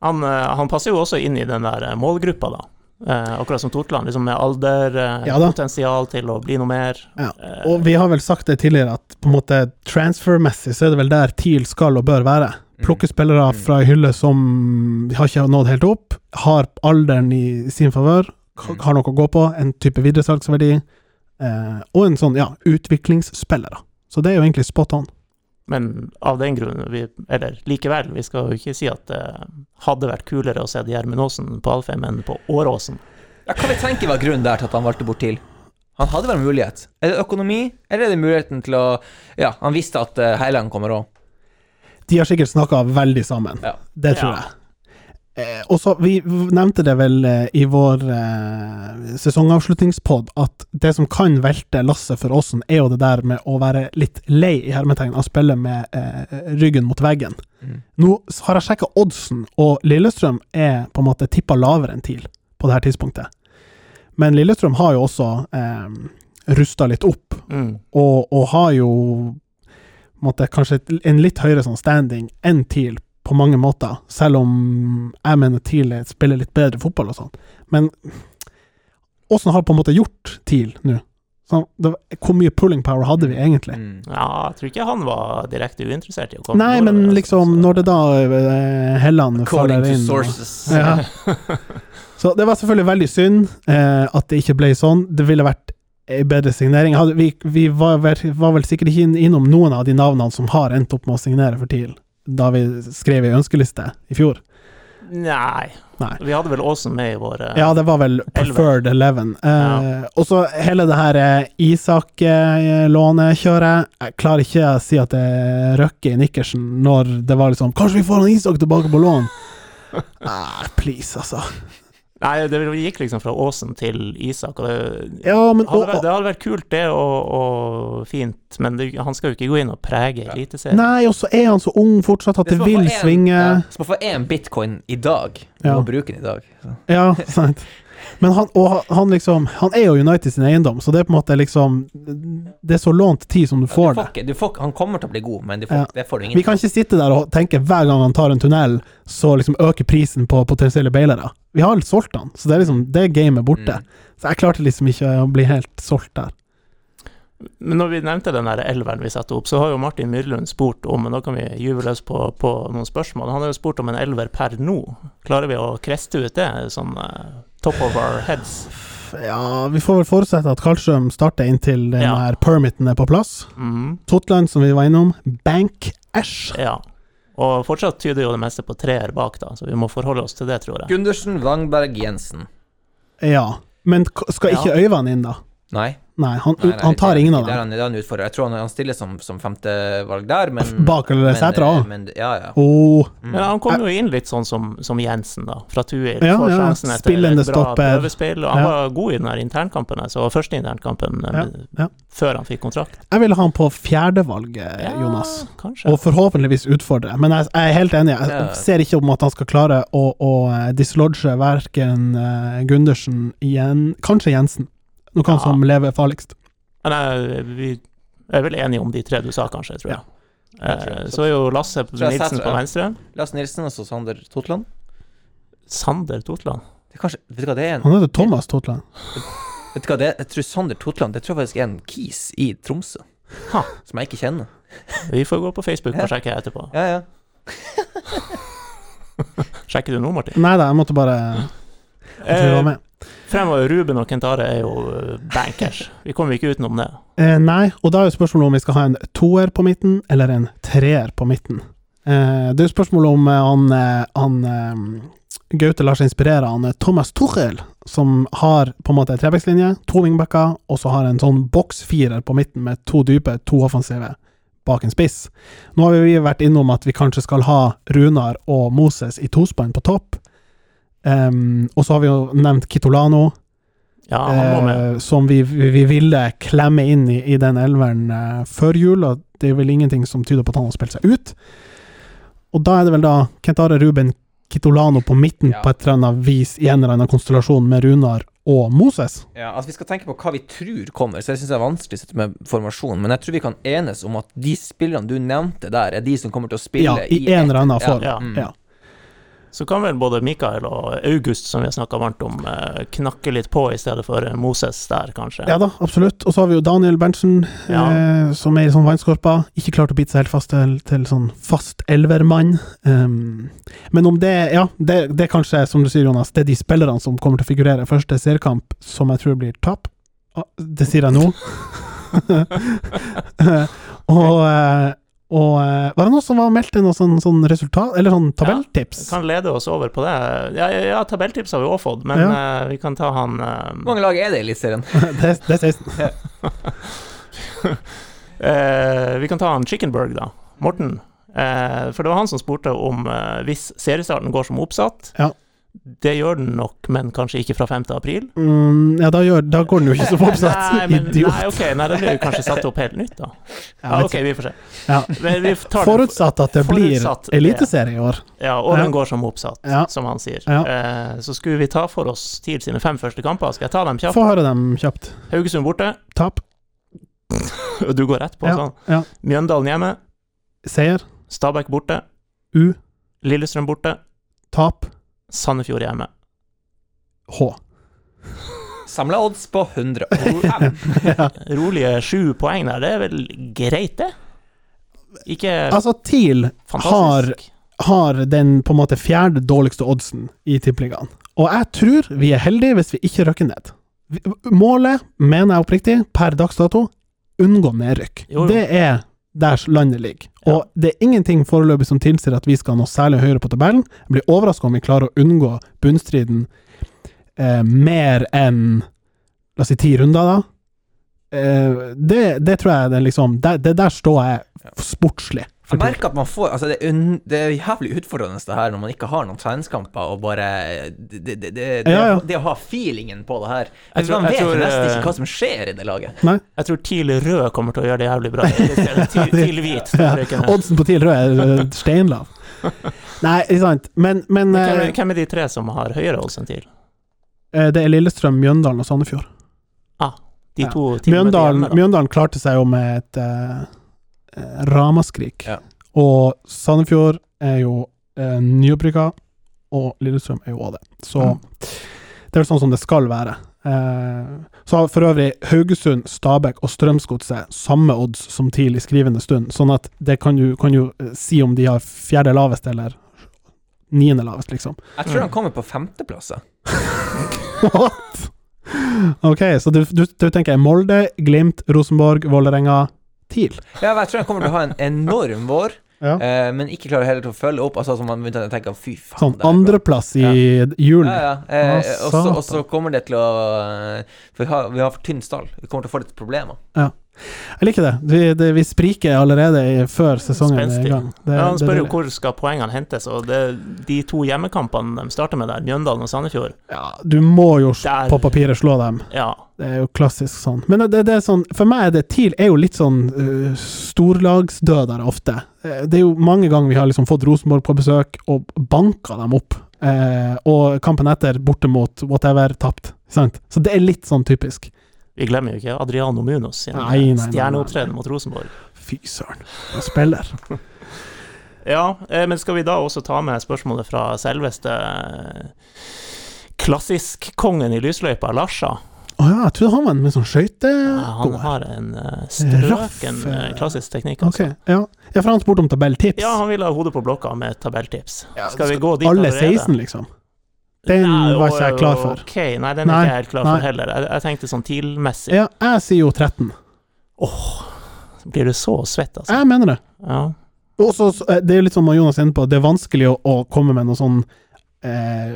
Speaker 2: han, han passer jo også inn i den der målgruppa, da. Eh, akkurat som Tortland, liksom med alder, eh,
Speaker 1: Ja
Speaker 2: potensial til å bli noe mer.
Speaker 1: Ja,
Speaker 2: Eh,
Speaker 1: og vi har vel sagt det tidligere, at på en måte transfermessig så er det vel der TIL skal og bør være. Plukke spillere fra ei hylle som har ikke nådd helt opp, har alderen i sin favør,
Speaker 3: Mm.
Speaker 1: har noe å gå på, en type videresalgsverdi, eh, og en sånn, ja, utviklingsspillere. Så det er jo egentlig spot on.
Speaker 2: Men av den grunn, vi, eller likevel, vi skal jo ikke si at det hadde vært kulere å se Gjermund Aasen på Alfheim enn på Åråsen.
Speaker 3: Ja, Hva vi tenker var grunnen der til at han valgte bort TIL? Han hadde vel en mulighet. Er det økonomi, eller er det muligheten til å Ja, han visste at uh, Heiland kommer òg.
Speaker 1: De har sikkert snakka veldig sammen.
Speaker 3: Ja.
Speaker 1: Det tror
Speaker 2: Ja.
Speaker 1: jeg. Eh, og så, Vi nevnte det vel eh, i vår eh, sesongavslutningspod, at det som kan velte lasset for Åsen, er jo det der med å være litt lei i hermetegn av å spille med eh, ryggen mot veggen.
Speaker 3: Mm.
Speaker 1: Nå har jeg sjekka oddsen, og Lillestrøm er på en måte tippa lavere enn TIL på det her tidspunktet. Men Lillestrøm har jo også eh, rusta litt opp,
Speaker 2: Mm.
Speaker 1: og, og har jo måtte, kanskje en litt høyere sånn standing enn TIL på mange måter, selv om jeg mener TIL er- spiller litt bedre fotball og sånn. Men åssen har på en måte gjort TIL nå? Sånn, det, var- hvor mye pulling power hadde vi egentlig?
Speaker 3: Mm.
Speaker 2: Ja, jeg tror ikke han var direkte uinteressert i å komme
Speaker 1: Nei, men
Speaker 2: altså,
Speaker 1: liksom,
Speaker 2: så-
Speaker 1: når det da eh, Helland
Speaker 3: faller
Speaker 1: faller
Speaker 3: to
Speaker 1: inn og- Ja. Så det var selvfølgelig veldig synd eh, at det ikke ble sånn. Det ville vært en bedre signering. Hadde, vi vi var, var vel sikkert ikke innom noen av de navnene som har endt opp med å signere for TIL, da vi skrev ei ønskeliste i fjor.
Speaker 2: Nei.
Speaker 1: Nei.
Speaker 2: Vi hadde vel Åsen med i vår eh,
Speaker 1: Ja, det var vel preferred eleven. Eh, Og så hele det her eh, Isak-lånekjøret. Jeg klarer ikke å si at det røkker i nikkersen når det var liksom Kanskje vi får han Isak tilbake på lån? Ah, please, altså.
Speaker 2: Nei, det gikk liksom fra Åsen til Isak, og det
Speaker 1: Ja, men
Speaker 2: hadde vært, det hadde vært kult, det, og, og fint, men det, han skal jo ikke gå inn og prege Eliteserien.
Speaker 1: Nei, og så er han så ung fortsatt at det,
Speaker 3: få
Speaker 1: vil
Speaker 3: en-
Speaker 1: svinge.
Speaker 3: Ja, så får få én bitcoin i dag.
Speaker 1: Ja.
Speaker 3: må bruke den i dag. Så.
Speaker 1: Ja, sant. Men han, og han liksom Han er jo United sin eiendom, så det er på en måte liksom Det er så lånt tid som du
Speaker 3: Du
Speaker 1: får
Speaker 3: får
Speaker 1: det.
Speaker 3: ikke, du får, han kommer til å bli god, men du får,
Speaker 1: Ja.
Speaker 3: det får du ingen
Speaker 1: Vi kan ikke sitte der og tenke hver gang han tar en tunnel, så liksom øker prisen på potensielle bailere. Vi har solgt han, så det er liksom Det gamet borte.
Speaker 3: Mm.
Speaker 1: Så jeg klarte liksom ikke å bli helt solgt der.
Speaker 2: Men når vi nevnte den der elveren vi satte opp, så har jo Martin Myrlund spurt om, men da kan vi gyve løs på, på noen spørsmål. Han har jo spurt om en elver per nå. Klarer vi å kreste ut det, sånn uh, top of our heads?
Speaker 1: Ja, vi får vel forutsette at Karlstrøm starter inntil den
Speaker 2: Ja.
Speaker 1: permiten er på plass.
Speaker 2: Mm.
Speaker 1: Totland, som vi var innom. Bank Ash.
Speaker 2: ja. Og fortsatt tyder jo det meste på treer bak, da, så vi må forholde oss til det, tror jeg.
Speaker 3: Gundersen, Wangberg, Jensen.
Speaker 1: Ja. Men skal ikke Øyvand inn, da?
Speaker 3: Nei.
Speaker 1: Nei, han,
Speaker 3: Nei, nei,
Speaker 1: han tar
Speaker 3: det-
Speaker 1: ingen av
Speaker 3: Det er
Speaker 1: dem.
Speaker 3: han, det er han utfordrer. Jeg tror han, han stiller som, som femtevalg der, men
Speaker 1: Bak eller
Speaker 3: seter
Speaker 1: Sætra
Speaker 3: men- Ja, ja.
Speaker 1: Mm.
Speaker 2: Men han kom jo inn litt sånn som, som Jensen, da, fra Tuil.
Speaker 1: Ja,
Speaker 2: Får
Speaker 1: ja,
Speaker 2: sjansen etter
Speaker 1: spillende
Speaker 2: et bra
Speaker 1: stopper.
Speaker 2: prøvespill, og han
Speaker 1: Ja.
Speaker 2: var god i den internkampen, altså første internkampen eh,
Speaker 1: Ja, ja.
Speaker 2: før han fikk kontrakt.
Speaker 1: jeg ville ha han på fjerdevalget, Jonas.
Speaker 2: kanskje.
Speaker 1: Og forhåpentligvis utfordre. Men jeg, jeg er helt enig. Jeg
Speaker 3: Ja.
Speaker 1: ser ikke om at han skal klare å, å eh, dislodge verken eh, Gundersen igjen Kanskje Jensen. Noe
Speaker 2: Ja.
Speaker 1: som lever farligst.
Speaker 2: Men jeg, vi er vel enige om de tre du sa, kanskje, tror jeg.
Speaker 3: Jeg tror
Speaker 2: Eh, så er jo Lasse Nilsen på venstre.
Speaker 3: Lasse Nilsen og så Sander Totland.
Speaker 2: Sander Totland.
Speaker 3: Det er kanskje, vet du hva det er? En,
Speaker 1: Han heter Thomas Totland.
Speaker 3: vet du hva det er? Jeg tror Sander Totland Det tror jeg faktisk er en kis i Tromsø.
Speaker 2: Ha.
Speaker 3: Som jeg ikke kjenner.
Speaker 2: Vi får gå på Facebook og sjekke etterpå.
Speaker 3: Ja, ja.
Speaker 2: Sjekker du nå, Martin?
Speaker 1: Nei da, jeg måtte bare at vi var
Speaker 2: Eh,
Speaker 1: med.
Speaker 2: Fremover Ruben og Kentare er jo eh, bankers. Vi kommer ikke utenom det.
Speaker 1: Eh, nei, og da er jo spørsmålet om vi skal ha en toer på midten, eller en treer på midten. Eh, det er jo spørsmålet om eh, han, eh, han Gaute lar seg inspirere av Thomas Tuchel, som har på en måte en trebekslinje, to wingbacker, og så har en sånn boksfirer på midten med to dype, to offensive bak en spiss. Nå har vi vært innom at vi kanskje skal ha Runar og Moses i tospann på topp. Em, og så har vi jo nevnt Kitolano,
Speaker 2: Ja, han må med.
Speaker 1: eh, som vi, vi, vi ville klemme inn i, i den elveren eh, før jul, og det er vel ingenting som tyder på at han har spilt seg ut. Og da er det vel da Kentare Ruben Kitolano på midten
Speaker 3: Ja.
Speaker 1: på et eller annet vis, i en eller annen konstellasjon med Runar og Moses.
Speaker 3: Ja, altså Vi skal tenke på hva vi tror kommer, så jeg syns det er vanskelig å sitte med formasjon. Men jeg tror vi kan enes om at de spillerne du nevnte der, er de som kommer til å spille
Speaker 1: Ja, i en eller annen form.
Speaker 2: Ja.
Speaker 3: Mm.
Speaker 2: Så kan vel både Mikael og August, som vi har snakka varmt om, eh, knakke litt på i stedet for eh, Moses der, kanskje.
Speaker 1: ja da, absolutt. Og så har vi jo Daniel Berntsen,
Speaker 2: Ja.
Speaker 1: eh, som er i sånn vannskorpa. Ikke klart å bite seg helt fast til, til sånn fast elvermann. Um, men om det Ja, det, det er kanskje, som du sier, Jonas, det er de spillerne som kommer til å figurere første seriekamp, som jeg tror blir tap. Ah, Det sier jeg nå. og eh, og eh, var det noen som var meldt inn noe sånn, sånn resultat, eller sånn tabelltips?
Speaker 2: Kan lede oss over på det. Ja, ja, ja tabelltips har vi òg fått, men eh, vi kan ta han uh,
Speaker 3: Hvor mange lag er det i Eliteserien?
Speaker 1: det, det er 16.
Speaker 2: uh, Vi kan ta han Chickenberg, da. Morten. Eh, for det var han som spurte om hvis seriestarten går som oppsatt.
Speaker 1: Ja.
Speaker 2: Det gjør den nok, men kanskje ikke fra 5. april.
Speaker 1: Mm, ja, da, gjør, da går den jo ikke som oppsatt.
Speaker 2: Nei, men,
Speaker 1: Idiot.
Speaker 2: nei, ok, nei, da blir jo kanskje satt opp helt nytt, da. Ja,
Speaker 1: vet
Speaker 2: ok, vi får se.
Speaker 1: Ja.
Speaker 2: Men vi
Speaker 1: Forutsatt at det blir eliteserie i år.
Speaker 2: Ja, og den går som oppsatt,
Speaker 1: Ja.
Speaker 2: som han sier. Eh, så skulle vi ta for oss TIL sine fem første kamper. Skal jeg ta dem kjapt?
Speaker 1: Få høre dem kjapt.
Speaker 2: Haugesund borte.
Speaker 1: Tap.
Speaker 2: Du går rett på sånn.
Speaker 1: ja.
Speaker 2: Mjøndalen hjemme.
Speaker 1: Seier.
Speaker 2: Stabæk borte.
Speaker 1: U.
Speaker 2: Lillestrøm borte.
Speaker 1: Tap.
Speaker 2: Sandefjord hjemme.
Speaker 1: H.
Speaker 3: Samla odds på 105.
Speaker 1: ja.
Speaker 2: Rolige sju poeng der, det er vel greit, det? Ikke
Speaker 1: Altså, TIL har, har den på en måte fjerde dårligste oddsen i tippeligaen. Og jeg tror vi er heldige hvis vi ikke rykker ned. Målet, mener jeg oppriktig, per dags dato, unngå nedrykk.
Speaker 2: Jo, jo.
Speaker 1: Det er der landet ligger.
Speaker 2: Ja.
Speaker 1: Og det er ingenting foreløpig som tilsier at vi skal noe særlig høyere på tabellen. Jeg blir overraska om vi klarer å unngå bunnstriden eh, mer enn La oss si ti runder, da. Eh, det, det tror jeg det liksom Det, det der står jeg sportslig.
Speaker 3: Jeg merker at man får Altså, det er, un, det er jævlig utfordrende det her når man ikke har noen treningskamper og bare Det, det, det, det,
Speaker 1: Ja, ja.
Speaker 3: det å ha feelingen på det her
Speaker 2: Jeg
Speaker 3: altså,
Speaker 2: tror-
Speaker 3: Man vet
Speaker 2: tror,
Speaker 3: nesten
Speaker 2: eh,
Speaker 3: ikke hva som skjer i det laget.
Speaker 1: Nei?
Speaker 2: Jeg tror TIL rød kommer til å gjøre det jævlig bra. TIL, hvit.
Speaker 1: Ja. Oddsen på TIL rød er eh, steinlav. Nei, ikke sant. Men, men
Speaker 2: Men Hvem,
Speaker 1: eh,
Speaker 2: er- hvem er de tre som har høyere odds enn TIL?
Speaker 1: eh, det er Lillestrøm, Mjøndalen og Sandefjord.
Speaker 2: De to ja.
Speaker 1: Mjøndalen. Mjøndalen klarte seg jo med et ramaskrik.
Speaker 3: Ja.
Speaker 1: Og Sandefjord er jo eh, nyopprykka, og Lillestrøm er jo òg det. Så
Speaker 2: Mm.
Speaker 1: det er vel sånn som det skal være. Eh, så har for øvrig Haugesund, Stabæk og Strømsgodset samme odds som TIL i skrivende stund, sånn at det kan du kan jo eh, si om de har fjerde lavest eller niende lavest, liksom.
Speaker 3: Jeg tror
Speaker 2: Mm.
Speaker 3: han kommer på femteplass.
Speaker 1: What? Ok, så du, du, du tenker Molde, Glimt, Rosenborg, Vålerenga, TIL?
Speaker 3: Ja, jeg tror han kommer til å ha en enorm vår.
Speaker 1: Ja.
Speaker 3: eh, men ikke klarer heller til å følge opp. Altså, man begynte å tenke fy faen.
Speaker 1: Sånn andreplass i juli.
Speaker 3: Ja, ja. Eh, og så- og så kommer det til å eh, For vi har, vi har for tynn stall. Vi kommer til å få litt problemer.
Speaker 1: Jeg liker det. Vi, det, vi spriker allerede før sesongen er i gang. Det,
Speaker 2: Ja, han spør jo hvor skal poengene hentes, og det, de to hjemmekampene de starter med der, Mjøndalen og Sandefjord
Speaker 1: ja, Du må jo
Speaker 2: Der.
Speaker 1: på papiret slå dem.
Speaker 2: Ja,
Speaker 1: Det er jo klassisk sånn. Men det, det, det er sånn For meg er det TIL er jo litt sånn uh, storlagsdødere ofte. Eh, Det er jo mange ganger vi har liksom fått Rosenborg på besøk og banka dem opp. Uh, og kampen etter, borte mot whatever, tapt. Sant? Så det er litt sånn typisk.
Speaker 2: Vi glemmer jo ikke Adriano Munos sin stjerneopptreden mot Rosenborg.
Speaker 1: Fy søren. Han spiller.
Speaker 2: Ja, eh, men skal vi da også ta med spørsmålet fra selveste eh, klassisk-kongen i lysløypa, Larsa?
Speaker 1: Å ja, jeg trodde han var en med sånn skøyte...
Speaker 2: Ja, han har en uh, strøken
Speaker 1: Raff, eh,
Speaker 2: klassisk teknikk. Altså.
Speaker 1: ja. ja, for han spurte om tabelltips.
Speaker 2: Ja, han ville ha hodet på blokka med tabelltips.
Speaker 3: Ja,
Speaker 2: Skal vi gå dit
Speaker 1: Alle
Speaker 2: allerede?
Speaker 1: 16, liksom. Den
Speaker 2: Nei,
Speaker 1: var ikke jeg klar for.
Speaker 2: Ok, nei, den er
Speaker 1: Nei,
Speaker 2: ikke jeg helt klar
Speaker 1: nei.
Speaker 2: for heller. Jeg, jeg tenkte sånn TIL-messig.
Speaker 1: Ja, jeg sier jo 13.
Speaker 2: Blir du så svett, altså?
Speaker 1: Jeg mener det.
Speaker 2: Ja.
Speaker 1: Og så, så, eh, det er litt som Jonas er inne på, det er vanskelig å, å komme med noe sånn eh,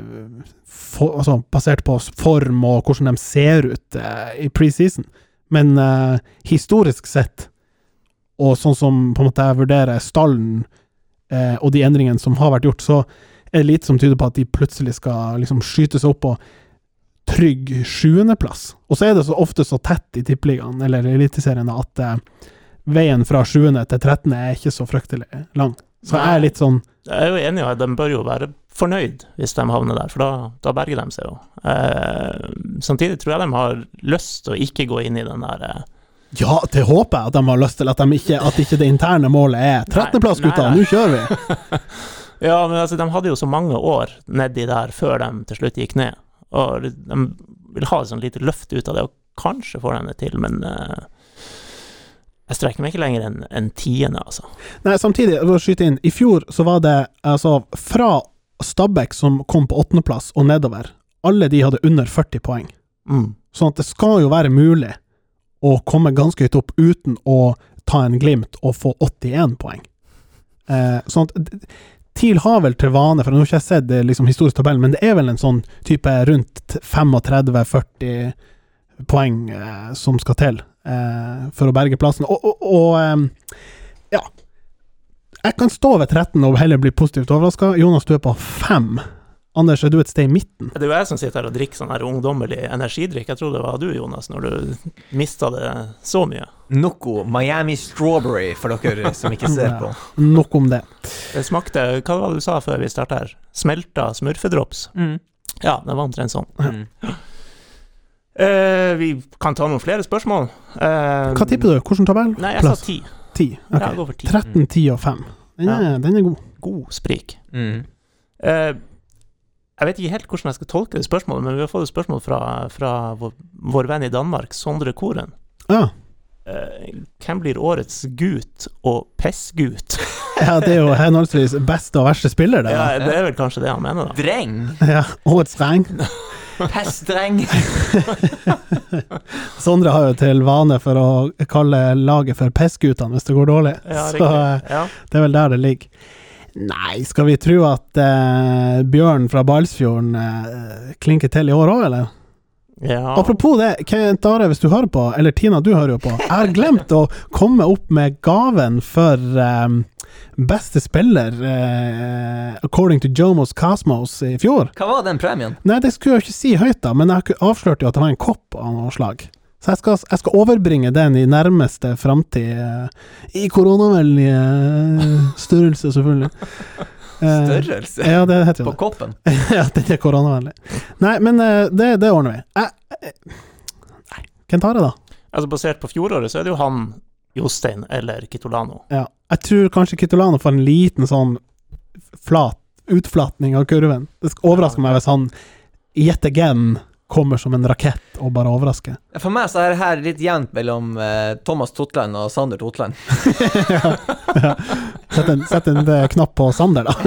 Speaker 1: for, altså, Basert på form og hvordan de ser ut eh, i preseason. Men eh, historisk sett, og sånn som på en måte jeg vurderer stallen eh, og de endringene som har vært gjort, så er lite som tyder på at de plutselig skal liksom seg opp på trygg sjuendeplass. Og så er det så ofte så tett i tippeligaen, eller i Eliteserien, at eh, veien fra sjuende til trettende er ikke så fryktelig lang. Så jeg er litt sånn
Speaker 2: Jeg er jo enig de bør jo være fornøyd hvis de havner der, for da, da berger de seg jo. Eh, samtidig tror jeg de har lyst til å ikke gå inn i den der eh,
Speaker 1: Ja, det håper jeg at de har lyst til, at, de ikke, at ikke det interne målet er 13.-plass, gutta, nå kjører vi!
Speaker 2: Ja, men altså, de hadde jo så mange år nedi der før de til slutt gikk ned, og de vil ha et sånn lite løft ut av det, og kanskje får de det til, men uh, jeg strekker meg ikke lenger enn en tiende, altså.
Speaker 1: Nei, samtidig, for å skyte inn, i fjor så var det altså fra Stabæk som kom på åttendeplass og nedover, alle de hadde under 40 poeng.
Speaker 2: Mm.
Speaker 1: Sånn at det skal jo være mulig å komme ganske høyt opp uten å ta en glimt og få 81 poeng. Eh, sånn at TIL har vel til vane, for nå har ikke jeg sett liksom historisk tabell, men det er vel en sånn type rundt 35-40 poeng eh, som skal til eh, for å berge plassen. Og, og, og eh, ja Jeg kan stå ved 13 og heller bli positivt overraska. Jonas, du er på 5. Anders, er du et sted i midten?
Speaker 2: Det er jo jeg som sitter her og drikker sånn her ungdommelig energidrikk. Jeg trodde det var du, Jonas, når du mista det så mye.
Speaker 3: Noco Miami Strawberry, for dere som ikke ser på.
Speaker 1: Nok om det.
Speaker 2: Det smakte Hva var det du sa før vi starta her? Smelta smurfedrops?
Speaker 3: Mm.
Speaker 2: Ja, det var omtrent sånn.
Speaker 3: Mm.
Speaker 2: Uh, vi kan ta noen flere spørsmål. Uh,
Speaker 1: Hva tipper du? Hvilken tabell?
Speaker 2: Nei, jeg sa
Speaker 1: Plass?
Speaker 2: ti.
Speaker 1: 10. Ok.
Speaker 2: Ja, jeg går for ti.
Speaker 1: 13, 10 og 5. Den er, den er god.
Speaker 2: God sprik.
Speaker 3: Mm.
Speaker 2: Eh, jeg vet ikke helt hvordan jeg skal tolke det spørsmålet, men vi har fått et spørsmål fra, fra vår, vår venn i Danmark, Sondre Koren.
Speaker 1: Ja.
Speaker 2: Eh, hvem blir årets gut og pessgut?
Speaker 1: ja, det er jo henholdsvis beste og verste spiller, det.
Speaker 2: Ja, det er vel kanskje det han mener, da.
Speaker 3: Dreng.
Speaker 1: Ja, Årets dreng.
Speaker 3: Pestdreng.
Speaker 1: Sondre har jo til vane for å kalle laget for Pessguttene hvis det går dårlig.
Speaker 2: Ja,
Speaker 1: Så
Speaker 2: riktig.
Speaker 1: eh,
Speaker 2: Ja.
Speaker 1: det er vel der det ligger. Nei, skal vi tro at eh, Bjørn fra Balsfjorden eh, klinker til i år òg, eller?
Speaker 2: ja.
Speaker 1: Apropos det, Kent Are, hvis du hører på, eller Tina, du hører jo på. Jeg har glemt å komme opp med gaven for um, beste spiller, uh, according to Jomos Cosmos i fjor.
Speaker 3: Hva var den premien?
Speaker 1: Nei, det skulle jeg ikke si høyt, da, men jeg avslørte jo at det var en kopp av noe slag. Så jeg skal, jeg skal overbringe den i nærmeste framtid, eh, i koronavennlig eh, størrelse, selvfølgelig. Eh,
Speaker 3: Størrelse?
Speaker 1: Ja, det heter jo
Speaker 3: På koppen?
Speaker 1: ja, den er koronavennlig. Nei, men det, det ordner vi. Nei, hvem tar det, da?
Speaker 2: Altså Basert på fjoråret, så er det jo han, Jostein eller Kitolano.
Speaker 1: Ja. Jeg tror kanskje Kitolano får en liten sånn flat utflatning av kurven. Det overrasker overraske meg hvis han yet again kommer som en rakett og bare overrasker.
Speaker 3: For meg så er det her litt jevnt mellom eh, Thomas Totland og Sander Totland.
Speaker 1: Sett en, sett en eh, knapp på Sander, da.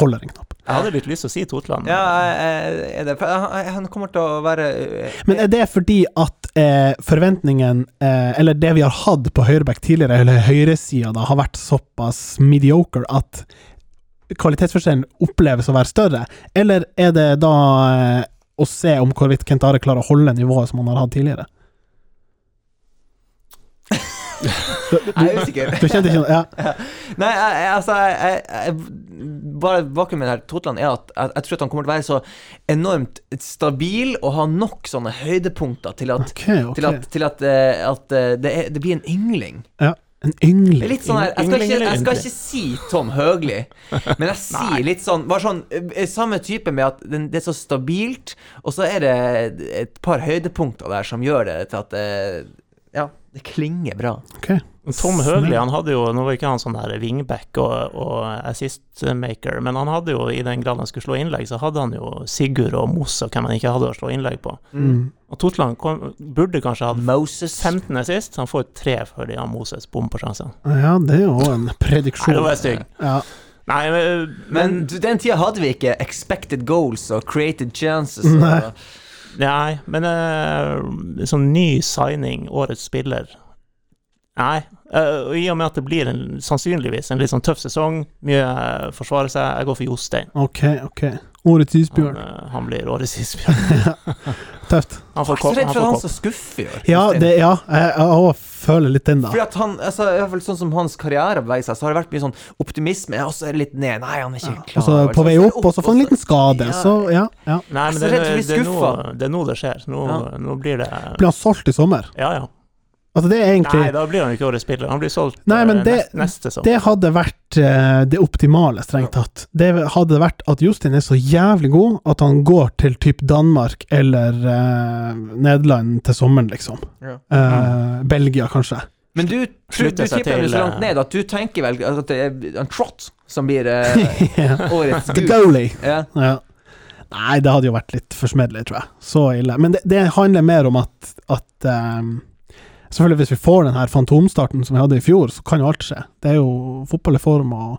Speaker 1: Holder en knapp.
Speaker 2: Jeg hadde litt lyst til å si Totland.
Speaker 3: Ja, er det, han kommer til å være eh,
Speaker 1: Men er det fordi at eh, forventningen, eh, eller det vi har hatt på høyreback tidligere, eller høyresida, da, har vært såpass mediocre at kvalitetsforskjellen oppleves å være større? Eller er det da eh, å se om hvorvidt Kent Are klarer å holde nivået som han har hatt tidligere?
Speaker 3: Jeg er usikker.
Speaker 1: Du kjente ikke Ja.
Speaker 3: Nei, jeg, altså jeg, jeg, Bare bakgrunnen min her Totland er at jeg, tror at han kommer til å være så enormt stabil og ha nok sånne høydepunkter til at,
Speaker 1: Ok,
Speaker 3: til at, til at, eh, at eh, det, er, det blir en yngling.
Speaker 1: Ja. En yngling.
Speaker 3: litt sånn her, jeg skal, ikke, jeg skal ikke si Tom Høgli, men jeg sier litt sånn Bare sånn eh, Samme type med at den, det er så stabilt, og så er det et par høydepunkter der som gjør det til at det Ja, det klinger bra.
Speaker 1: Ok.
Speaker 2: Tom Høgli han hadde jo, nå var ikke han sånn der wingback og, og assist-maker, men han hadde jo, i den grad han skulle slå innlegg, så hadde han jo Sigurd og Moss og hvem han ikke hadde å slå innlegg på.
Speaker 1: Mm.
Speaker 2: Og Totland kom, burde kanskje hatt
Speaker 3: Moses
Speaker 2: 15 assist, han får tre fordi han Moses bom på sjansen.
Speaker 1: Ja, det er jo en
Speaker 2: Nei,
Speaker 1: prediksjon.
Speaker 2: det var stygg.
Speaker 1: Ja.
Speaker 2: Nei, men,
Speaker 3: Men men den tida hadde vi ikke expected goals og created chances.
Speaker 1: Nei.
Speaker 3: Og,
Speaker 2: Nei, men uh, sånn ny signing, årets spiller Nei. eh, og I og med at det blir en, sannsynligvis en litt sånn tøff sesong, mye uh, forsvare seg, jeg går for Jostein.
Speaker 1: Ok, ok. Årets
Speaker 2: Han,
Speaker 1: isbjørn.
Speaker 2: eh, han blir årets isbjørn.
Speaker 1: Tøft.
Speaker 2: Han får
Speaker 3: jeg er så
Speaker 2: kopp.
Speaker 3: redd
Speaker 2: Han
Speaker 3: for han
Speaker 2: kopp.
Speaker 3: som skuffer i år.
Speaker 1: Ja, det, ja jeg, jeg føler litt den, da.
Speaker 3: Fordi at han, altså, i hvert fall sånn som hans karriere beveger seg, så har det vært mye sånn optimisme, og så er det litt ned. Nei, han er ikke klar.
Speaker 1: Og så på vei opp, og så får han en liten skade.
Speaker 3: Ja.
Speaker 1: Så ja. ja.
Speaker 2: Nei, men det, det, det, er nå, det er nå det skjer. Nå,
Speaker 3: Ja.
Speaker 2: nå blir det
Speaker 1: Blir han solgt i sommer?
Speaker 2: Ja, ja.
Speaker 1: Altså, det er egentlig
Speaker 2: Nei, da blir han ikke årets spiller. Han blir solgt
Speaker 1: Nei, men
Speaker 2: eh,
Speaker 1: det-
Speaker 2: neste sesong.
Speaker 1: Det hadde vært eh, det optimale, strengt tatt. Det hadde vært at Justin er så jævlig god at han går til typ Danmark eller uh, Nederland til sommeren, liksom.
Speaker 3: Ja.
Speaker 1: Eh, Belgia, kanskje.
Speaker 3: Men du, du, du
Speaker 2: Slutter seg
Speaker 3: tipper så langt ned at du tenker vel at det er en Trott som blir uh,
Speaker 1: yeah.
Speaker 3: årets
Speaker 1: The
Speaker 3: gud.
Speaker 1: goalie.
Speaker 3: Yeah.
Speaker 1: Ja. Nei, det hadde jo vært litt forsmedelig, tror jeg. Så ille. Men det, det handler mer om at, at ehm, Selvfølgelig, hvis vi får den her fantomstarten som vi hadde i fjor, så kan jo alt skje. Det er jo fotball i form, og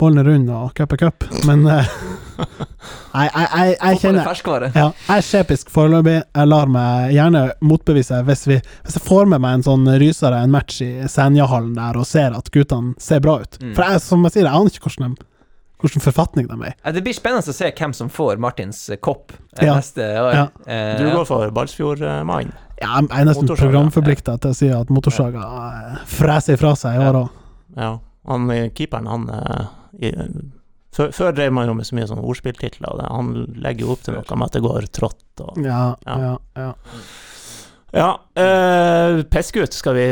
Speaker 1: ballen er rund, og cup er cup. Men eh, jeg, jeg, jeg
Speaker 3: Fotball er
Speaker 1: kjenner
Speaker 3: ferskvare.
Speaker 1: ja, jeg er skjepisk foreløpig. Jeg lar meg gjerne motbevise hvis, vi, hvis jeg får med meg en sånn rysere, en match i Senjahallen der, og ser at guttene ser bra ut.
Speaker 3: Mm.
Speaker 1: For jeg, som jeg sier, jeg aner ikke hvordan, de, hvilken forfatning de er i.
Speaker 3: Det blir spennende å se hvem som får Martins eh, kopp eh,
Speaker 1: Ja.
Speaker 3: neste år.
Speaker 1: Ja.
Speaker 2: Du går for Balsfjord-mann.
Speaker 1: Ja, jeg er nesten programforplikta til å si at motorsaga eh, freser ifra seg i
Speaker 3: Ja.
Speaker 1: år òg.
Speaker 2: Ja. Han eh, keeperen, han eh, i, før, før drev man jo med så mye sånn ordspilltitler, og han legger jo opp til noe med at det går trått og
Speaker 1: Ja,
Speaker 2: Ja.
Speaker 1: ja, ja.
Speaker 2: Ja, eh, pissgutt, skal vi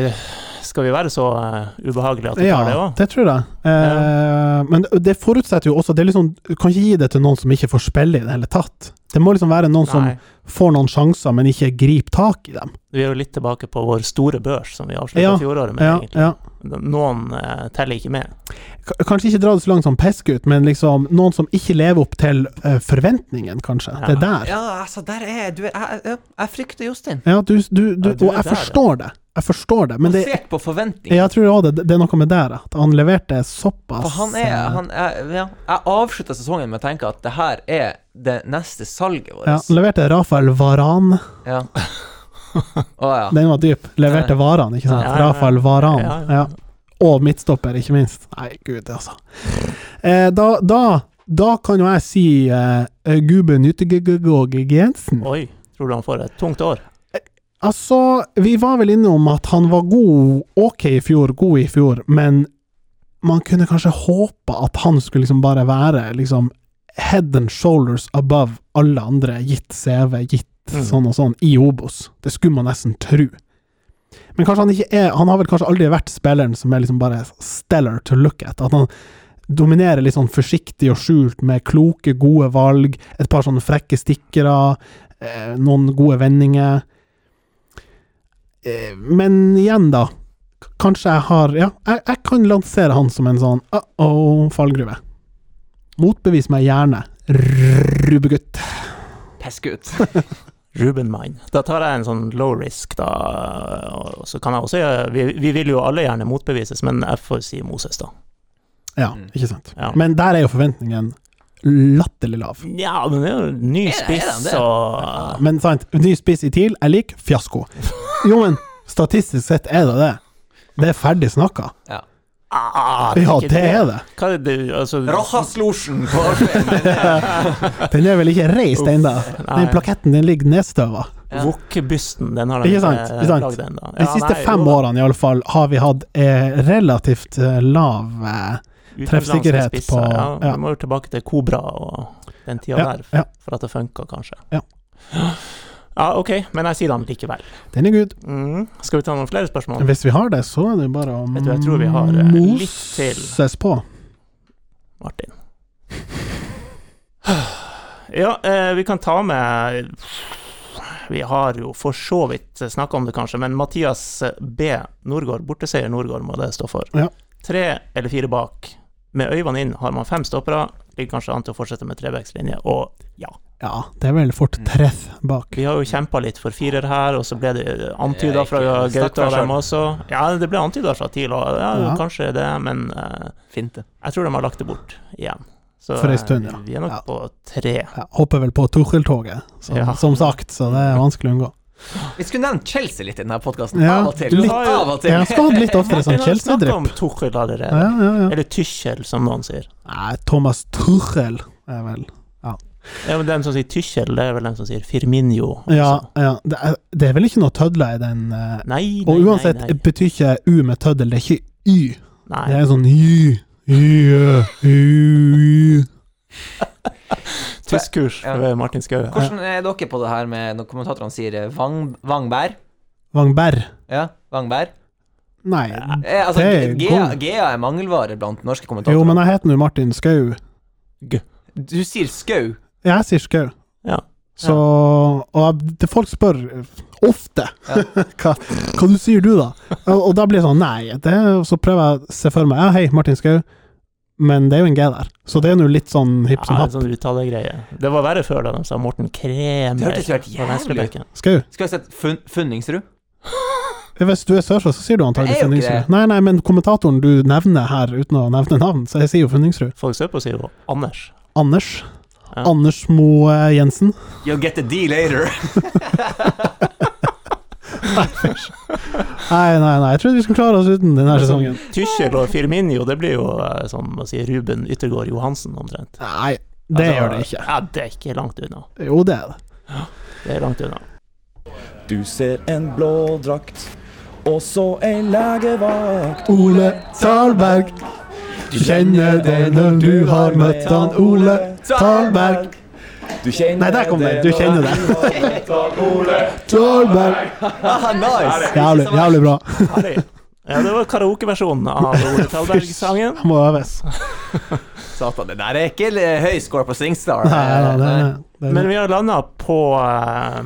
Speaker 2: skal vi være så eh, ubehagelige at vi tar det
Speaker 1: Ja,
Speaker 2: òg?
Speaker 1: det tror jeg. Eh, Men det- forutsetter jo også det er liksom, Du kan ikke gi det til noen som ikke får spille i det hele tatt. Det må liksom være noen som får noen sjanser, men ikke griper tak i dem.
Speaker 2: Vi er jo litt tilbake på vår store børs, som vi avslutta
Speaker 1: Ja,
Speaker 2: fjoråret med,
Speaker 1: Ja,
Speaker 2: egentlig.
Speaker 1: ja.
Speaker 2: Noen eh, teller ikke med.
Speaker 1: K- Kanskje ikke dra det så langt som peskgutt, men liksom noen som ikke lever opp til eh, forventningen, kanskje. Det er der.
Speaker 3: ja, altså, der er du Jeg, jeg, jeg frykter Jostein.
Speaker 1: Ja, du, du, du,
Speaker 2: Ja, du
Speaker 1: og jeg
Speaker 2: der, ja.
Speaker 1: forstår det. Jeg forstår det, men det
Speaker 3: Basert på forventninger.
Speaker 1: jeg tror også det, det er noe med det, at han leverte såpass
Speaker 3: For han er,
Speaker 1: eh,
Speaker 3: han er ja, Jeg avslutta sesongen med å tenke at det her er det neste salget vårt.
Speaker 1: ja, han leverte Rafael Varan.
Speaker 3: Ja. Oh, ja.
Speaker 1: Den var dyp. Leverte Varan, ikke sant?
Speaker 2: Ja, ja, ja.
Speaker 1: Rafael Varan.
Speaker 2: Ja,
Speaker 1: Ja,
Speaker 2: ja.
Speaker 1: Og midtstopper, ikke minst. Nei, gud, altså. Eh, da, da, da kan jo jeg si eh, Guben Jensen.
Speaker 2: Oi, tror du han får et tungt år?
Speaker 1: Altså, vi var vel inne om at han var god, ok i fjor, god i fjor, men man kunne kanskje håpe at han skulle liksom bare være liksom head and shoulders above alle andre, gitt CV, gitt
Speaker 2: Mm.
Speaker 1: sånn og sånn, i Obos. Det skulle man nesten tro. Men kanskje han ikke er Han har vel kanskje aldri vært spilleren som er liksom bare stellar to look at. At han dominerer litt sånn forsiktig og skjult med kloke, gode valg, et par sånne frekke stikkere, eh, noen gode vendinger. Eh, men igjen, da. Kanskje jeg har Ja, jeg, jeg kan lansere han som en sånn uh-oh, fallgruve. Motbevis meg gjerne, Rubegutt.
Speaker 3: Ruben
Speaker 2: Rubenmann. Da tar jeg en sånn low risk, da. Og så kan jeg også gjøre vi, vi vil jo alle gjerne motbevises, men jeg får si Moses, da.
Speaker 1: Ja,
Speaker 3: Mm.
Speaker 1: ikke sant.
Speaker 2: Ja.
Speaker 1: Men der er jo forventningen latterlig lav.
Speaker 2: Ja, men det er jo ny spiss og ja,
Speaker 1: Men sant, ny spiss i TIL er lik fiasko. Jo, men statistisk sett er det det. Det er ferdig snakka.
Speaker 2: ah,
Speaker 1: Ja, det er det.
Speaker 2: Hva er det altså,
Speaker 3: Rojas-losjen på
Speaker 1: Den er vel ikke reist ennå. Den plaketten den ligger nedstøva.
Speaker 3: Ja.
Speaker 2: Wok-bysten, den har de
Speaker 1: Ikke sant, ikke sant.
Speaker 2: lagd ennå.
Speaker 1: De siste fem årene i alle fall har vi hatt eh, relativt eh, lav eh, treffsikkerhet på-
Speaker 2: Ja,
Speaker 1: ja.
Speaker 2: Vi må jo tilbake til Kobra og den tida
Speaker 1: Ja,
Speaker 2: der,
Speaker 1: ja.
Speaker 2: for at det funka, kanskje.
Speaker 1: Ja.
Speaker 2: Ja, OK, men jeg sier den likevel.
Speaker 1: Den er good.
Speaker 2: Mm. Skal vi ta noen flere spørsmål?
Speaker 1: Hvis vi har det, så er det bare å
Speaker 2: Vet du, jeg tror vi har, eh, litt til.
Speaker 1: moses på.
Speaker 2: Martin. Ja, eh, vi kan ta med Vi har jo for så vidt snakka om det, kanskje, men Mathias B. Norgård, borteseier Norgård, må det stå for.
Speaker 1: Ja.
Speaker 2: Tre eller fire bak. Med øynene inn har man fem stoppere, ligger kanskje an til å fortsette med trebekslinje, og ja.
Speaker 1: Ja, det er vel fort treff bak.
Speaker 2: Vi har jo kjempa litt for firer her, og så ble det antyda fra
Speaker 3: Gaute og
Speaker 2: dem også. Ja, det ble antyda fra TIL, og ja,
Speaker 1: Ja.
Speaker 2: kanskje det, men fint
Speaker 3: det
Speaker 2: jeg tror de har lagt det bort igjen. Så
Speaker 1: For en stund,
Speaker 2: eh,
Speaker 1: ja.
Speaker 2: vi er nok
Speaker 1: Ja.
Speaker 2: på tre.
Speaker 1: Jeg hopper vel på Tuchel-toget, som,
Speaker 2: Ja.
Speaker 1: som sagt, så det er vanskelig å unngå.
Speaker 3: Vi skulle nevnt Chelsea litt i denne podkasten.
Speaker 1: Ja,
Speaker 3: av og til.
Speaker 1: du
Speaker 3: Litt av og til.
Speaker 1: Jeg skal litt oftere sånn Chelsea-drypp.
Speaker 2: Tuchel allerede.
Speaker 1: Ja, ja, ja.
Speaker 2: Eller Tychel, som noen sier.
Speaker 1: Nei, Thomas Tuchel er vel
Speaker 2: Ja, men Den som sier Tyskjell, det er vel den som sier Firminio. også.
Speaker 1: Ja, ja. Det, er, det er vel ikke noe tødler i den eh,
Speaker 2: Nei, nei,
Speaker 1: Og uansett
Speaker 2: nei, nei.
Speaker 1: betyr ikke U med tøddel, det er ikke Y.
Speaker 2: nei.
Speaker 1: Det er sånn Y, Y, Y.
Speaker 2: Tyskkurs
Speaker 3: Ja.
Speaker 2: ved Martin Skaue.
Speaker 3: Hvordan er dere på det her med når kommentatorene sier eh, Vang, Vangbær?
Speaker 1: Vangbær.
Speaker 3: Ja, Vangbær?
Speaker 1: Nei.
Speaker 3: Eh, altså,
Speaker 1: Det er
Speaker 3: Gea, er mangelvare blant norske kommentatorer.
Speaker 1: Jo, men jeg heter nå Martin Skau.
Speaker 3: Du sier Skau.
Speaker 1: Jeg sier Skau.
Speaker 2: Ja.
Speaker 1: Så Og det folk spør ofte
Speaker 3: Ja.
Speaker 1: hva, hva du sier du, da? Og, og da blir det sånn Nei. Det, så prøver jeg å se for meg Ja, hei, Martin Skau. Men det er jo en G der. Så det er nå litt sånn hipp som
Speaker 2: Ja, en
Speaker 1: happ.
Speaker 2: sånn uttalegreie. Det var verre før, da de sa Morten Kremer
Speaker 3: Det hørtes jo helt jævlig
Speaker 1: ut.
Speaker 3: Skal jeg sett fun Funningsrud?
Speaker 1: Hvis du er sørfra, så sier du antagelig Funningsrud. Nei, nei, men kommentatoren du nevner her uten å nevne navn, så jeg sier jo Funningsrud.
Speaker 2: Folk søker på sier jo Anders.
Speaker 1: Anders.
Speaker 2: Ja.
Speaker 1: Anders Moe Jensen.
Speaker 3: You'll get the D later.
Speaker 1: Nei, nei, nei, jeg trodde vi skulle klare oss uten denne sesongen.
Speaker 2: Tychel og Firminio, det blir jo eh, som å si Ruben Yttergård Johansen, omtrent.
Speaker 1: Nei, det
Speaker 2: Altså,
Speaker 1: gjør det ikke.
Speaker 2: Ja, det er ikke langt unna.
Speaker 1: Jo, det er det.
Speaker 2: Det er langt unna.
Speaker 5: Du ser en blå drakt, og så ei legevakt.
Speaker 1: Ole Talberg. Du kjenner det når du har møtt han Ole Talberg.
Speaker 5: Du
Speaker 1: Nei, der kom det. Du kjenner det.
Speaker 5: Ole.
Speaker 1: Talberg.
Speaker 3: Ah, nice!
Speaker 1: Jævlig, jævlig bra.
Speaker 2: Ja, det var karaokeversjonen av Ole Talberg-sangen.
Speaker 1: Må øves.
Speaker 3: Satan, det der er ikke høy score på Singstar.
Speaker 1: Nei, nei, det,
Speaker 2: Men vi har landa på eh,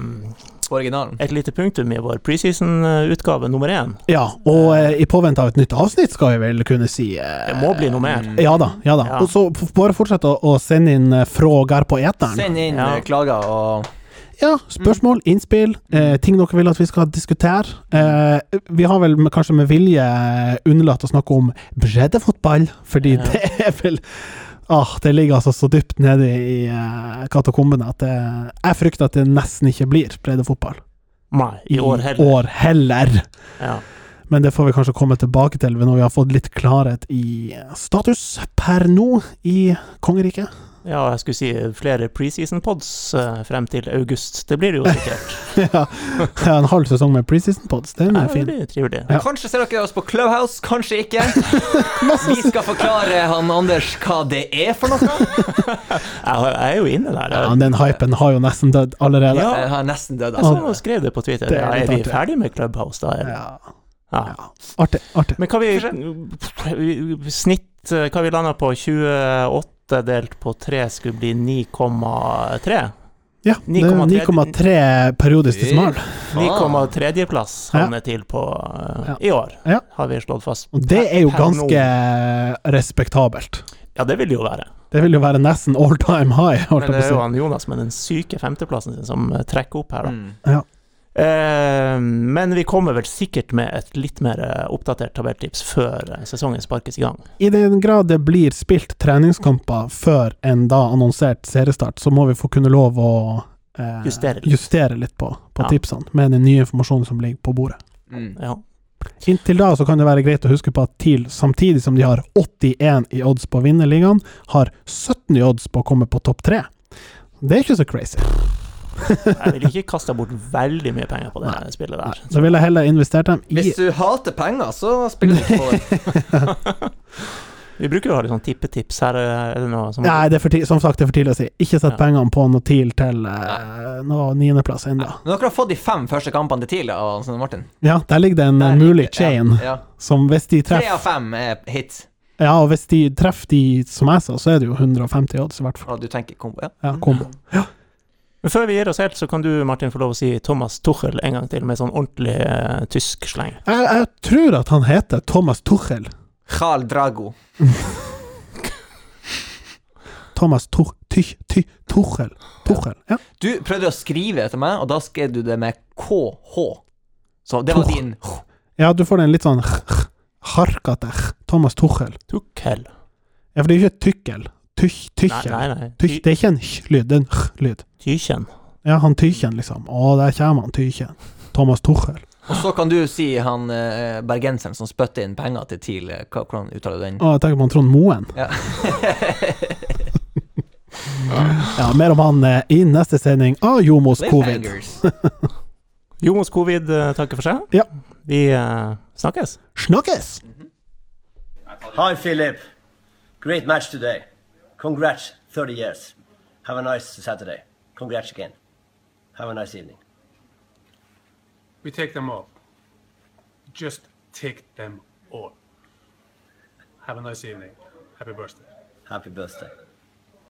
Speaker 3: På originalen.
Speaker 2: et lite punktum i vår preseason-utgave nummer én.
Speaker 1: Ja, og eh, i påvente av et nytt avsnitt, skal jeg vel kunne si. eh,
Speaker 2: Det må bli noe mer.
Speaker 1: Ja da, ja da.
Speaker 2: Ja.
Speaker 1: Og så bare fortsett å, å sende inn frågor frågar på eteren.
Speaker 3: Send inn
Speaker 2: Ja.
Speaker 3: eh, klager og
Speaker 1: Ja, spørsmål, innspill, eh, ting dere vil at vi skal diskutere. Eh, vi har vel med, kanskje med vilje unnlatt å snakke om breddefotball, fordi
Speaker 2: Ja.
Speaker 1: det er vel Ah, det ligger altså så dypt nede i eh, katakombene at det, jeg frykter at det nesten ikke blir breddefotball.
Speaker 2: Nei, i år heller.
Speaker 1: år heller.
Speaker 2: Ja.
Speaker 1: Men det får vi kanskje komme tilbake til når vi har fått litt klarhet i status per nå i kongeriket.
Speaker 2: Ja, jeg skulle si flere preseason-pods eh, frem til august. Det blir det jo sikkert.
Speaker 1: ja, ja, en halv sesong med preseason pods, den
Speaker 2: Ja,
Speaker 1: er
Speaker 2: det
Speaker 1: fin.
Speaker 2: blir.
Speaker 1: Ja.
Speaker 3: Kanskje ser dere oss på Clubhouse, kanskje ikke. Vi skal forklare han Anders hva det er for noe.
Speaker 2: Jeg, er jo inne der.
Speaker 1: Ja, den hypen har jo nesten dødd allerede.
Speaker 2: Ja.
Speaker 3: Jeg har nesten dødd,
Speaker 2: Jeg så
Speaker 3: altså.
Speaker 2: noen skrev det på Twitter.
Speaker 1: Det er
Speaker 2: Ja, er vi ferdig med Clubhouse da? Eller?
Speaker 1: Ja,
Speaker 2: Ja.
Speaker 1: ja. Artig. artig.
Speaker 2: Men hva vi Snitt eh, hva vi landa på? 28 delt på 3 skulle bli 9,3?
Speaker 1: Ja, det er
Speaker 2: 9,3
Speaker 1: 9,3 periodisk desimal.
Speaker 2: 9,3-plass
Speaker 1: Ja.
Speaker 2: havner til på uh,
Speaker 1: Ja.
Speaker 2: i år,
Speaker 1: Ja.
Speaker 2: har vi slått fast.
Speaker 1: Og det er jo ganske respektabelt.
Speaker 2: Ja, det vil det jo være.
Speaker 1: Det vil jo være nesten all time high,
Speaker 2: Men det er jo han Jonas med den syke femteplassen sin som trekker opp her, da.
Speaker 3: Mm.
Speaker 2: Eh, men vi kommer vel sikkert med et litt mer eh, oppdatert tabelltips før eh, sesongen sparkes i gang.
Speaker 1: I den grad det blir spilt treningskamper før en da annonsert seriestart, så må vi få kunne lov å eh,
Speaker 2: Justere litt.
Speaker 1: justere litt på, på
Speaker 2: Ja.
Speaker 1: tipsene, med den nye informasjonen som ligger på bordet.
Speaker 3: Mm.
Speaker 2: Ja.
Speaker 1: Inntil da så kan det være greit å huske på at TIL, samtidig som de har 81 i odds på å vinne ligaen, har 17 i odds på å komme på topp tre. Det er ikke så crazy.
Speaker 2: Jeg ville ikke kasta bort veldig mye penger på det
Speaker 1: Nei.
Speaker 2: spillet der.
Speaker 1: Da ville jeg heller investert dem i
Speaker 3: Hvis du hater penger, så spiller du ikke på det.
Speaker 2: Vi bruker jo å ha litt sånn tippetips. Her er noe som
Speaker 1: Nei, det er for som sagt, det er for tidlig å si. Ikke sett
Speaker 2: Ja.
Speaker 1: pengene på noe TIL til uh, noe niendeplass ennå.
Speaker 3: Men dere har fått de fem første kampene til TIL av Svein Martin.
Speaker 1: Ja, der ligger det en eh,
Speaker 3: Der
Speaker 1: mulig chain,
Speaker 3: Ja, ja.
Speaker 1: som hvis de
Speaker 3: Tre
Speaker 1: treffer
Speaker 3: av fem er hits.
Speaker 1: Ja, og hvis de treffer de som jeg sa, så er det jo 150 odds, i hvert fall.
Speaker 3: Og du tenker kombo, ja.
Speaker 1: Ja, kombo.
Speaker 2: Men før vi gir oss helt, så kan du, Martin, få lov å si Thomas Tuchel en gang til, med sånn ordentlig eh, tysk sleng.
Speaker 1: Jeg, jeg tror at han heter Thomas Tuchel.
Speaker 3: Jarl Drago.
Speaker 1: Thomas Tuch, Tuch, Tuch, Tuchel. Tuchel. Ja.
Speaker 3: Du prøvde å skrive etter meg, og da skrev du det med KH. Så det var
Speaker 1: Tuch.
Speaker 3: din
Speaker 1: ja, du får den litt sånn harkete Thomas Tuchel.
Speaker 2: Tuchel.
Speaker 1: Ja, for det er jo ikke tykkel. Tykk,
Speaker 2: Nei, nei, nei.
Speaker 1: Tykk, det er ikke en h-lyd, det er en h-lyd.
Speaker 2: Tykjen.
Speaker 1: Ja, han Tykjen, liksom. Å, der kommer han Tykjen. Thomas Tuchel.
Speaker 3: Og så kan du si han eh, bergenseren som spytter inn penger til TIL. eh, hva- Hvordan uttaler du den?
Speaker 1: Å, jeg tenker på han Trond Moen.
Speaker 3: Ja.
Speaker 1: Ja, mer om han eh, i neste sending av Jomos covid.
Speaker 3: Cliffhangers.
Speaker 2: Jomos covid eh, takker for seg.
Speaker 1: Ja.
Speaker 2: Vi eh, snakkes.
Speaker 1: Snakkes!
Speaker 6: Hi, Philip. Great match today. Congrats, 30 years. Have a nice Saturday. Congrats again. Have a nice evening.
Speaker 7: We take them all. Just take them all. Have a nice evening. Happy birthday.
Speaker 6: Happy birthday.